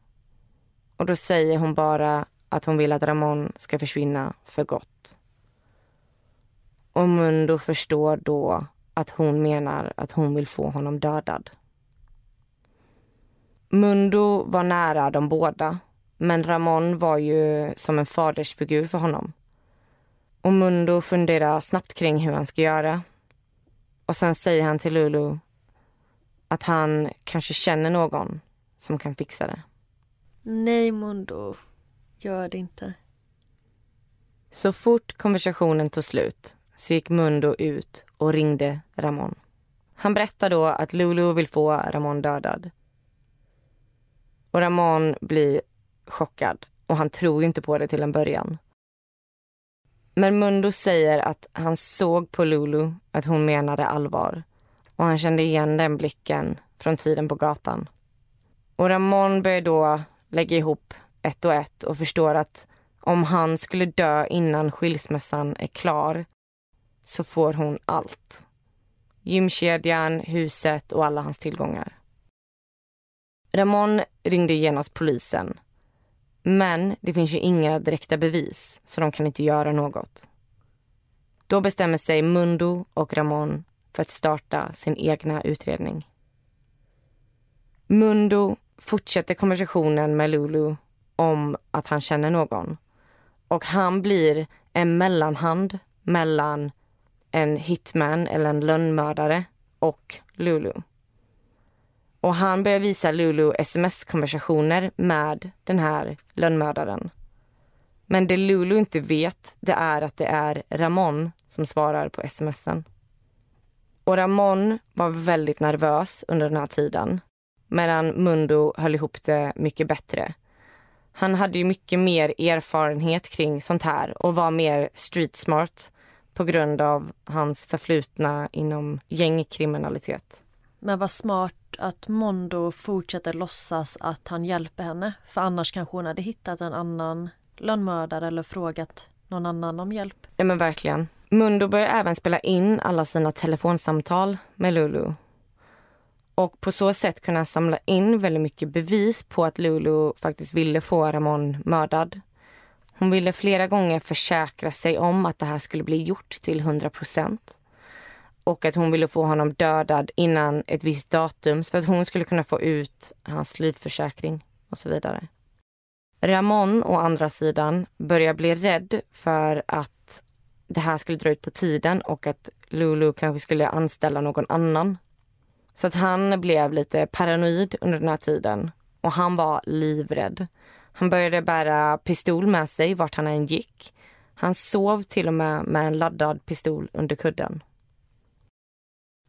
Och då säger hon bara att hon vill att Ramon ska försvinna för gott. Och Mundo förstår då att hon menar att hon vill få honom dödad. Mundo var nära de båda, men Ramon var ju som en fadersfigur för honom. Och Mundo funderar snabbt kring hur han ska göra. Och sen säger han till Lulu att han kanske känner någon som kan fixa det. Nej, Mundo. Gör det inte. Så fort konversationen tog slut så gick Mundo ut och ringde Ramon. Han berättar då att Lulu vill få Ramon dödad och Ramon blir chockad och han tror inte på det till en början. Men Mundo säger att han såg på Lulu att hon menade allvar och han kände igen den blicken från tiden på gatan. Och Ramon börjar då lägga ihop ett och ett och förstår att om han skulle dö innan skilsmässan är klar så får hon allt. Gymkedjan, huset och alla hans tillgångar. Ramon ringde genast polisen. Men det finns ju inga direkta bevis, så de kan inte göra något. Då bestämmer sig Mundo och Ramon för att starta sin egna utredning. Mundo fortsätter konversationen med Lulu om att han känner någon. Och han blir en mellanhand mellan en hitman eller en lönnmördare och Lulu. Och han börjar visa Lulu sms-konversationer med den här lönnmördaren. Men det Lulu inte vet det är att det är Ramon som svarar på smsen. Och Ramon var väldigt nervös under den här tiden medan Mundo höll ihop det mycket bättre. Han hade ju mycket mer erfarenhet kring sånt här och var mer street smart på grund av hans förflutna inom gängkriminalitet. Men vad smart att Mondo fortsätter låtsas att han hjälper henne. För annars kanske hon hade hittat en annan lönnmördare eller frågat någon annan om hjälp. Ja men verkligen. Mundo börjar även spela in alla sina telefonsamtal med Lulu. Och på så sätt kunna samla in väldigt mycket bevis på att Lulu faktiskt ville få Ramon mördad. Hon ville flera gånger försäkra sig om att det här skulle bli gjort till 100 procent. Och att hon ville få honom dödad innan ett visst datum så att hon skulle kunna få ut hans livförsäkring och så vidare. Ramon å andra sidan börjar bli rädd för att det här skulle dra ut på tiden och att Lulu kanske skulle anställa någon annan. Så att han blev lite paranoid under den här tiden och han var livrädd. Han började bära pistol med sig vart han än gick. Han sov till och med med en laddad pistol under kudden.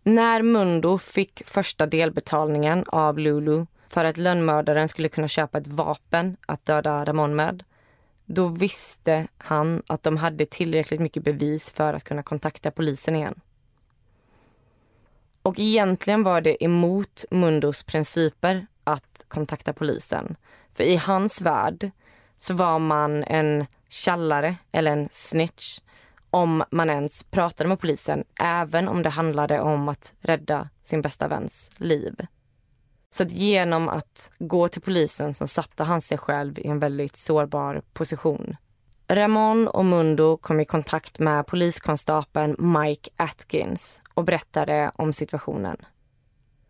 När Mundo fick första delbetalningen av Lulu för att lönnmördaren skulle kunna köpa ett vapen att döda Ramon med, då visste han att de hade tillräckligt mycket bevis för att kunna kontakta polisen igen. Och egentligen var det emot Mundos principer att kontakta polisen. För i hans värld så var man en källare eller en snitch om man ens pratade med polisen, även om det handlade om att rädda sin bästa väns liv. Så att genom att gå till polisen så satte han sig själv i en väldigt sårbar position. Ramon och Mundo kom i kontakt med poliskonstapeln Mike Atkins och berättade om situationen.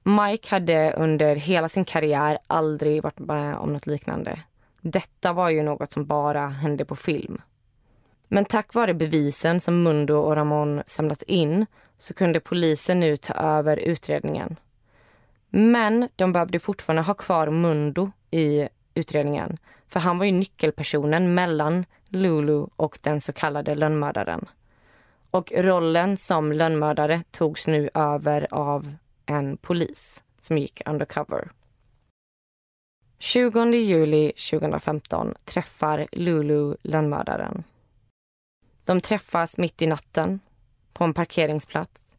Mike hade under hela sin karriär aldrig varit med om något liknande. Detta var ju något som bara hände på film. Men tack vare bevisen som Mundo och Ramon samlat in så kunde polisen nu ta över utredningen. Men de behövde fortfarande ha kvar Mundo i utredningen för han var ju nyckelpersonen mellan Lulu och den så kallade lönnmördaren. Och rollen som lönnmördare togs nu över av en polis som gick undercover. 20 juli 2015 träffar Lulu lönnmördaren. De träffas mitt i natten på en parkeringsplats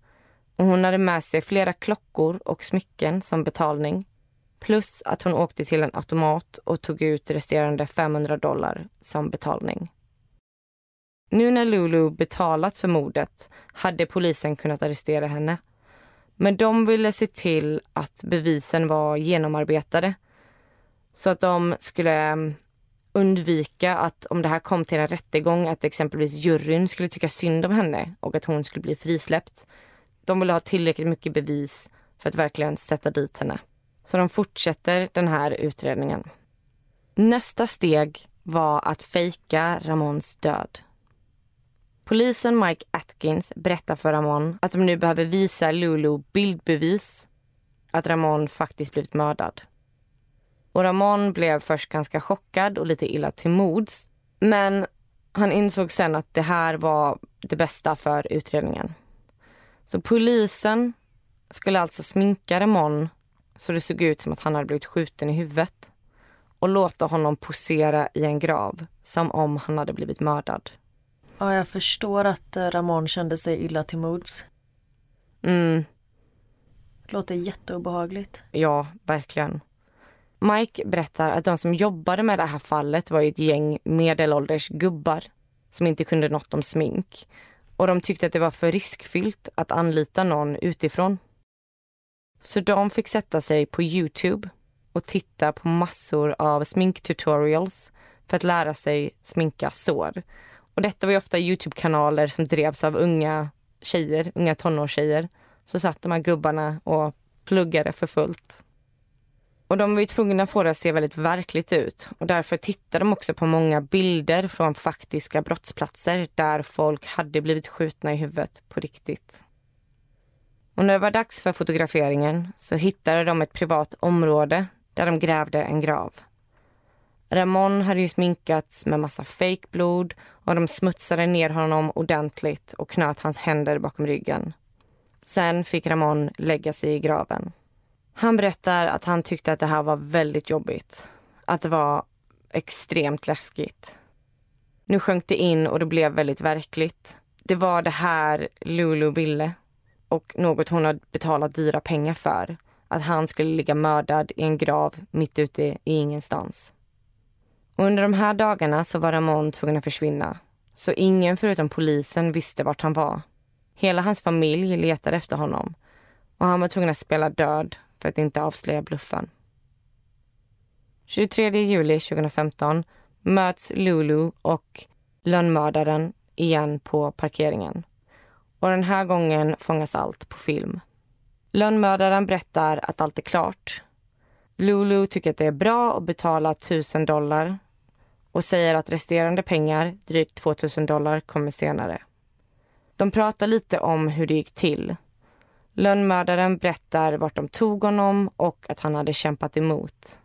och hon hade med sig flera klockor och smycken som betalning plus att hon åkte till en automat och tog ut resterande 500 dollar som betalning. Nu när Lulu betalat för mordet hade polisen kunnat arrestera henne. Men de ville se till att bevisen var genomarbetade så att de skulle undvika att om det här kom till en rättegång att exempelvis juryn skulle tycka synd om henne och att hon skulle bli frisläppt. De ville ha tillräckligt mycket bevis för att verkligen sätta dit henne. Så de fortsätter den här utredningen. Nästa steg var att fejka Ramons död. Polisen Mike Atkins berättar för Ramon att de nu behöver visa Lulu bildbevis att Ramon faktiskt blivit mördad. Och Ramon blev först ganska chockad och lite illa till mods. Men han insåg sen att det här var det bästa för utredningen. Så polisen skulle alltså sminka Ramon så det såg ut som att han hade blivit skjuten i huvudet och låta honom posera i en grav som om han hade blivit mördad. Ja, jag förstår att eh, Ramon kände sig illa till mods. Mm, Låter jätteobehagligt. ja, verkligen. Mike berättar att de som jobbade med det här fallet var ett gäng medelålders gubbar som inte kunde något om smink. Och de tyckte att det var för riskfyllt att anlita någon utifrån. Så de fick sätta sig på Youtube och titta på massor av sminktutorials för att lära sig sminka sår. Och detta var ju ofta Youtube-kanaler som drevs av unga tjejer, unga tonårstjejer. Så satt de här gubbarna och pluggade för fullt. Och de var ju tvungna att få det att se väldigt verkligt ut. Och därför tittade de också på många bilder från faktiska brottsplatser där folk hade blivit skjutna i huvudet på riktigt. Och när det var dags för fotograferingen så hittade de ett privat område där de grävde en grav. Ramon hade ju sminkats med massa fejkblod och de smutsade ner honom ordentligt och knöt hans händer bakom ryggen. Sen fick Ramon lägga sig i graven. Han berättar att han tyckte att det här var väldigt jobbigt. Att det var extremt läskigt. Nu sjönk det in och det blev väldigt verkligt. Det var det här Lulu ville och något hon hade betalat dyra pengar för. Att han skulle ligga mördad i en grav mitt ute i ingenstans. Och under de här dagarna så var Ramon tvungen att försvinna. Så ingen förutom polisen visste vart han var. Hela hans familj letade efter honom och han var tvungen att spela död för att inte avslöja bluffen. 23 juli 2015 möts Lulu och lönnmördaren igen på parkeringen. Och den här gången fångas allt på film. Lönnmördaren berättar att allt är klart. Lulu tycker att det är bra att betala 1000 dollar och säger att resterande pengar, drygt 2000 dollar, kommer senare. De pratar lite om hur det gick till. Lönnmördaren berättar vart de tog honom och att han hade kämpat emot.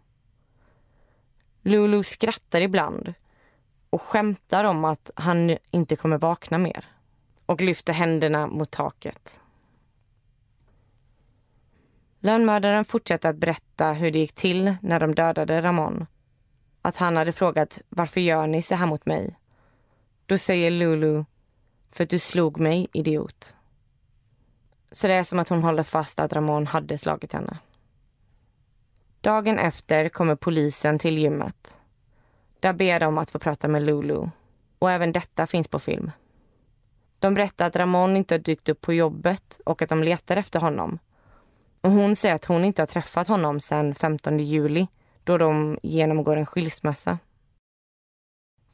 Lulu skrattar ibland och skämtar om att han inte kommer vakna mer och lyfter händerna mot taket. Lönnmördaren fortsätter att berätta hur det gick till när de dödade Ramon. Att han hade frågat varför gör ni så här mot mig? Då säger Lulu för att du slog mig, idiot. Så det är som att hon håller fast att Ramon hade slagit henne. Dagen efter kommer polisen till gymmet. Där ber de att få prata med Lulu. Och även detta finns på film. De berättar att Ramon inte har dykt upp på jobbet och att de letar efter honom. Och hon säger att hon inte har träffat honom sedan 15 juli då de genomgår en skilsmässa.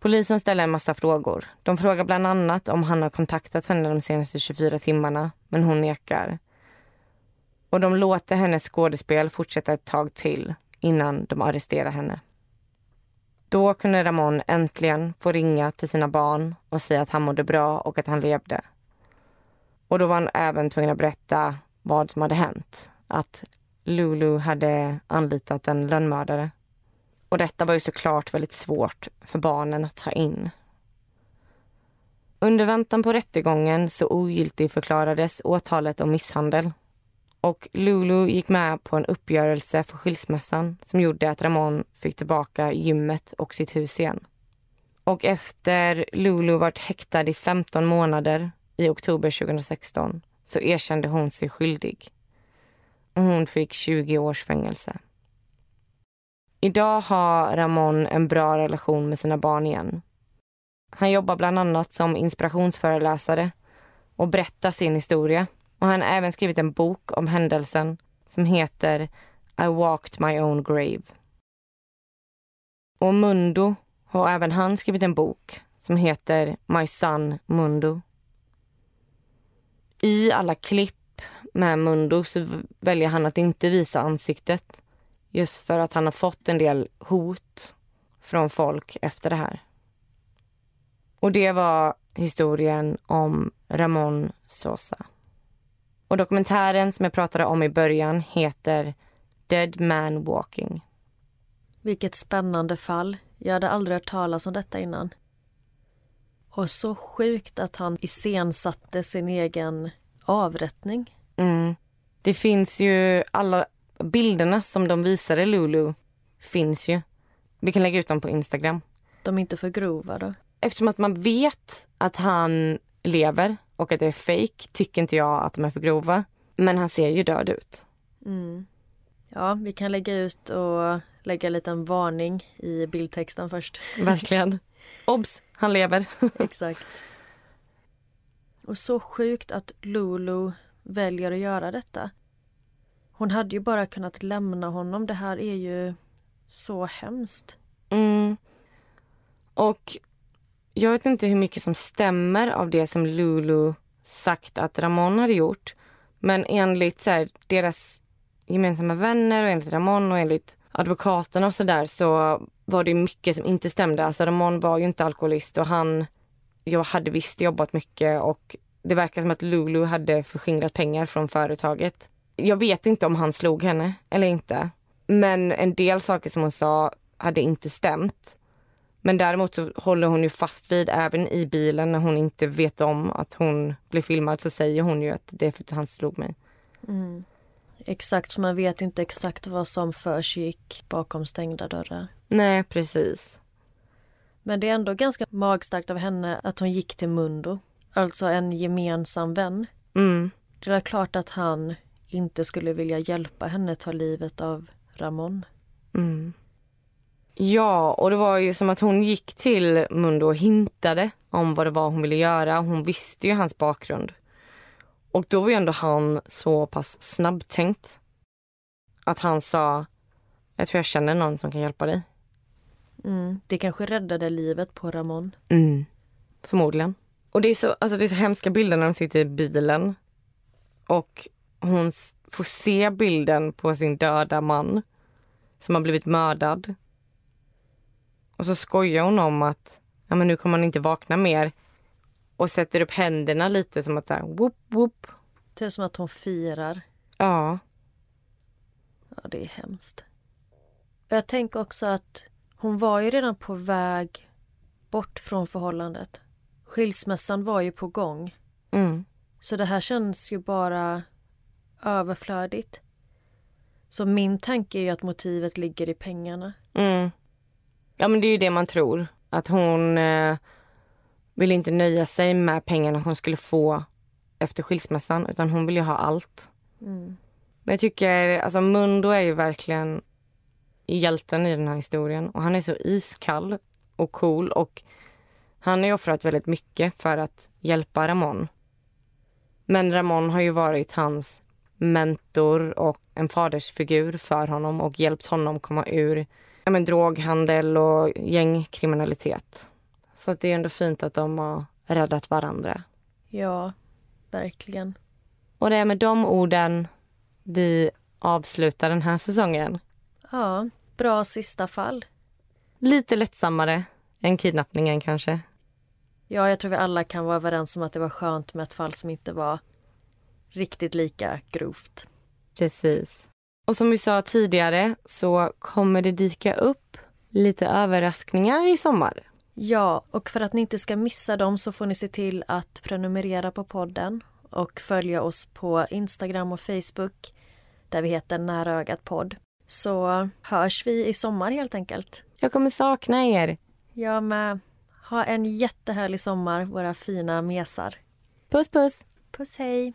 Polisen ställer en massa frågor. De frågar bland annat om han har kontaktat henne de senaste 24 timmarna, men hon nekar. Och de låter hennes skådespel fortsätta ett tag till innan de arresterar henne. Då kunde Ramon äntligen få ringa till sina barn och säga att han mådde bra och att han levde. Och då var han även tvungen att berätta vad som hade hänt. Att Lulu hade anlitat en lönnmördare. Och detta var ju såklart väldigt svårt för barnen att ta in. Under väntan på rättegången så ogiltig förklarades åtalet om misshandel. Och Lulu gick med på en uppgörelse för skilsmässan som gjorde att Ramon fick tillbaka gymmet och sitt hus igen. Och efter Lulu varit häktad i 15 månader i oktober 2016 så erkände hon sig skyldig. Och hon fick 20 års fängelse. Idag har Ramon en bra relation med sina barn igen. Han jobbar bland annat som inspirationsföreläsare och berättar sin historia. Och Han har även skrivit en bok om händelsen som heter I walked my own grave. Och Mundo har även han skrivit en bok som heter My son Mundo. I alla klipp med Mundo så väljer han att inte visa ansiktet Just för att han har fått en del hot från folk efter det här. Och det var historien om Ramon Sosa. Och dokumentären som jag pratade om i början heter Dead Man Walking. Vilket spännande fall. Jag hade aldrig hört talas om detta innan. Och så sjukt att han iscensatte sin egen avrättning. Mm. Det finns ju alla bilderna som de visade Lulu finns ju. Vi kan lägga ut dem på Instagram. De är inte för grova då? Eftersom att man vet att han lever och att det är fake tycker inte jag att de är för grova. Men han ser ju död ut. Mm. Ja, vi kan lägga ut och lägga en liten varning i bildtexten först. Verkligen. Obs! Han lever. Exakt. Och så sjukt att Lulu väljer att göra detta. Hon hade ju bara kunnat lämna honom. Det här är ju så hemskt. Mm. Och jag vet inte hur mycket som stämmer av det som Lulu sagt att Ramon hade gjort. Men enligt så här, deras gemensamma vänner och enligt Ramon och enligt advokaterna och så där så var det mycket som inte stämde. Alltså Ramon var ju inte alkoholist och han jag hade visst jobbat mycket och det verkar som att Lulu hade förskingrat pengar från företaget jag vet inte om han slog henne eller inte. Men en del saker som hon sa hade inte stämt. Men däremot så håller hon ju fast vid, även i bilen när hon inte vet om att hon blir filmad så säger hon ju att det är för att han slog mig. Exakt, så man vet inte exakt vad som försiggick bakom stängda dörrar. Nej, precis. Men det är ändå ganska magstarkt av henne att hon gick till Mundo. Alltså en gemensam vän. Mm. Det är klart att han inte skulle vilja hjälpa henne ta livet av Ramon. Mm. Ja, och det var ju som att hon gick till Mundo och hintade om vad det var hon ville göra. Hon visste ju hans bakgrund. Och då var ju ändå han så pass snabbtänkt att han sa jag tror jag känner någon som kan hjälpa dig. Mm. Det kanske räddade livet på Ramon. Mm. Förmodligen. Och det är, så, alltså det är så hemska bilder när de sitter i bilen och hon får se bilden på sin döda man som har blivit mördad. Och så skojar hon om att ja, men nu kommer han inte vakna mer och sätter upp händerna lite som att så här, whoop, whoop. Det är som att hon firar. Ja, Ja, det är hemskt. Jag tänker också att hon var ju redan på väg bort från förhållandet. Skilsmässan var ju på gång. mm. Så det här känns ju bara överflödigt. Så min tanke är ju att motivet ligger i pengarna. Mm. Ja men det är ju det man tror. Att hon eh, vill inte nöja sig med pengarna hon skulle få efter skilsmässan utan hon vill ju ha allt. Men jag tycker, alltså Mundo är ju verkligen hjälten i den här historien och han är så iskall och cool och han har ju offrat väldigt mycket för att hjälpa Ramon. Men Ramon har ju varit hans mentor och en fadersfigur för honom och hjälpt honom komma ur ja, men, droghandel och gängkriminalitet. Så att det är ändå fint att de har räddat varandra. Ja, verkligen. Och det är med de orden vi avslutar den här säsongen. Ja, bra sista fall. Lite lättsammare än kidnappningen kanske. Ja, jag tror vi alla kan vara överens om att det var skönt med ett fall som inte var riktigt lika grovt. Precis. Och som vi sa tidigare så kommer det dyka upp lite överraskningar i sommar. Ja, och för att ni inte ska missa dem så får ni se till att prenumerera på podden och följa oss på Instagram och Facebook där vi heter Nära ögat podd. Så hörs vi i sommar helt enkelt. Jag kommer sakna er. Jag med. Ha en jättehärlig sommar, våra fina mesar. Puss puss! Puss hej!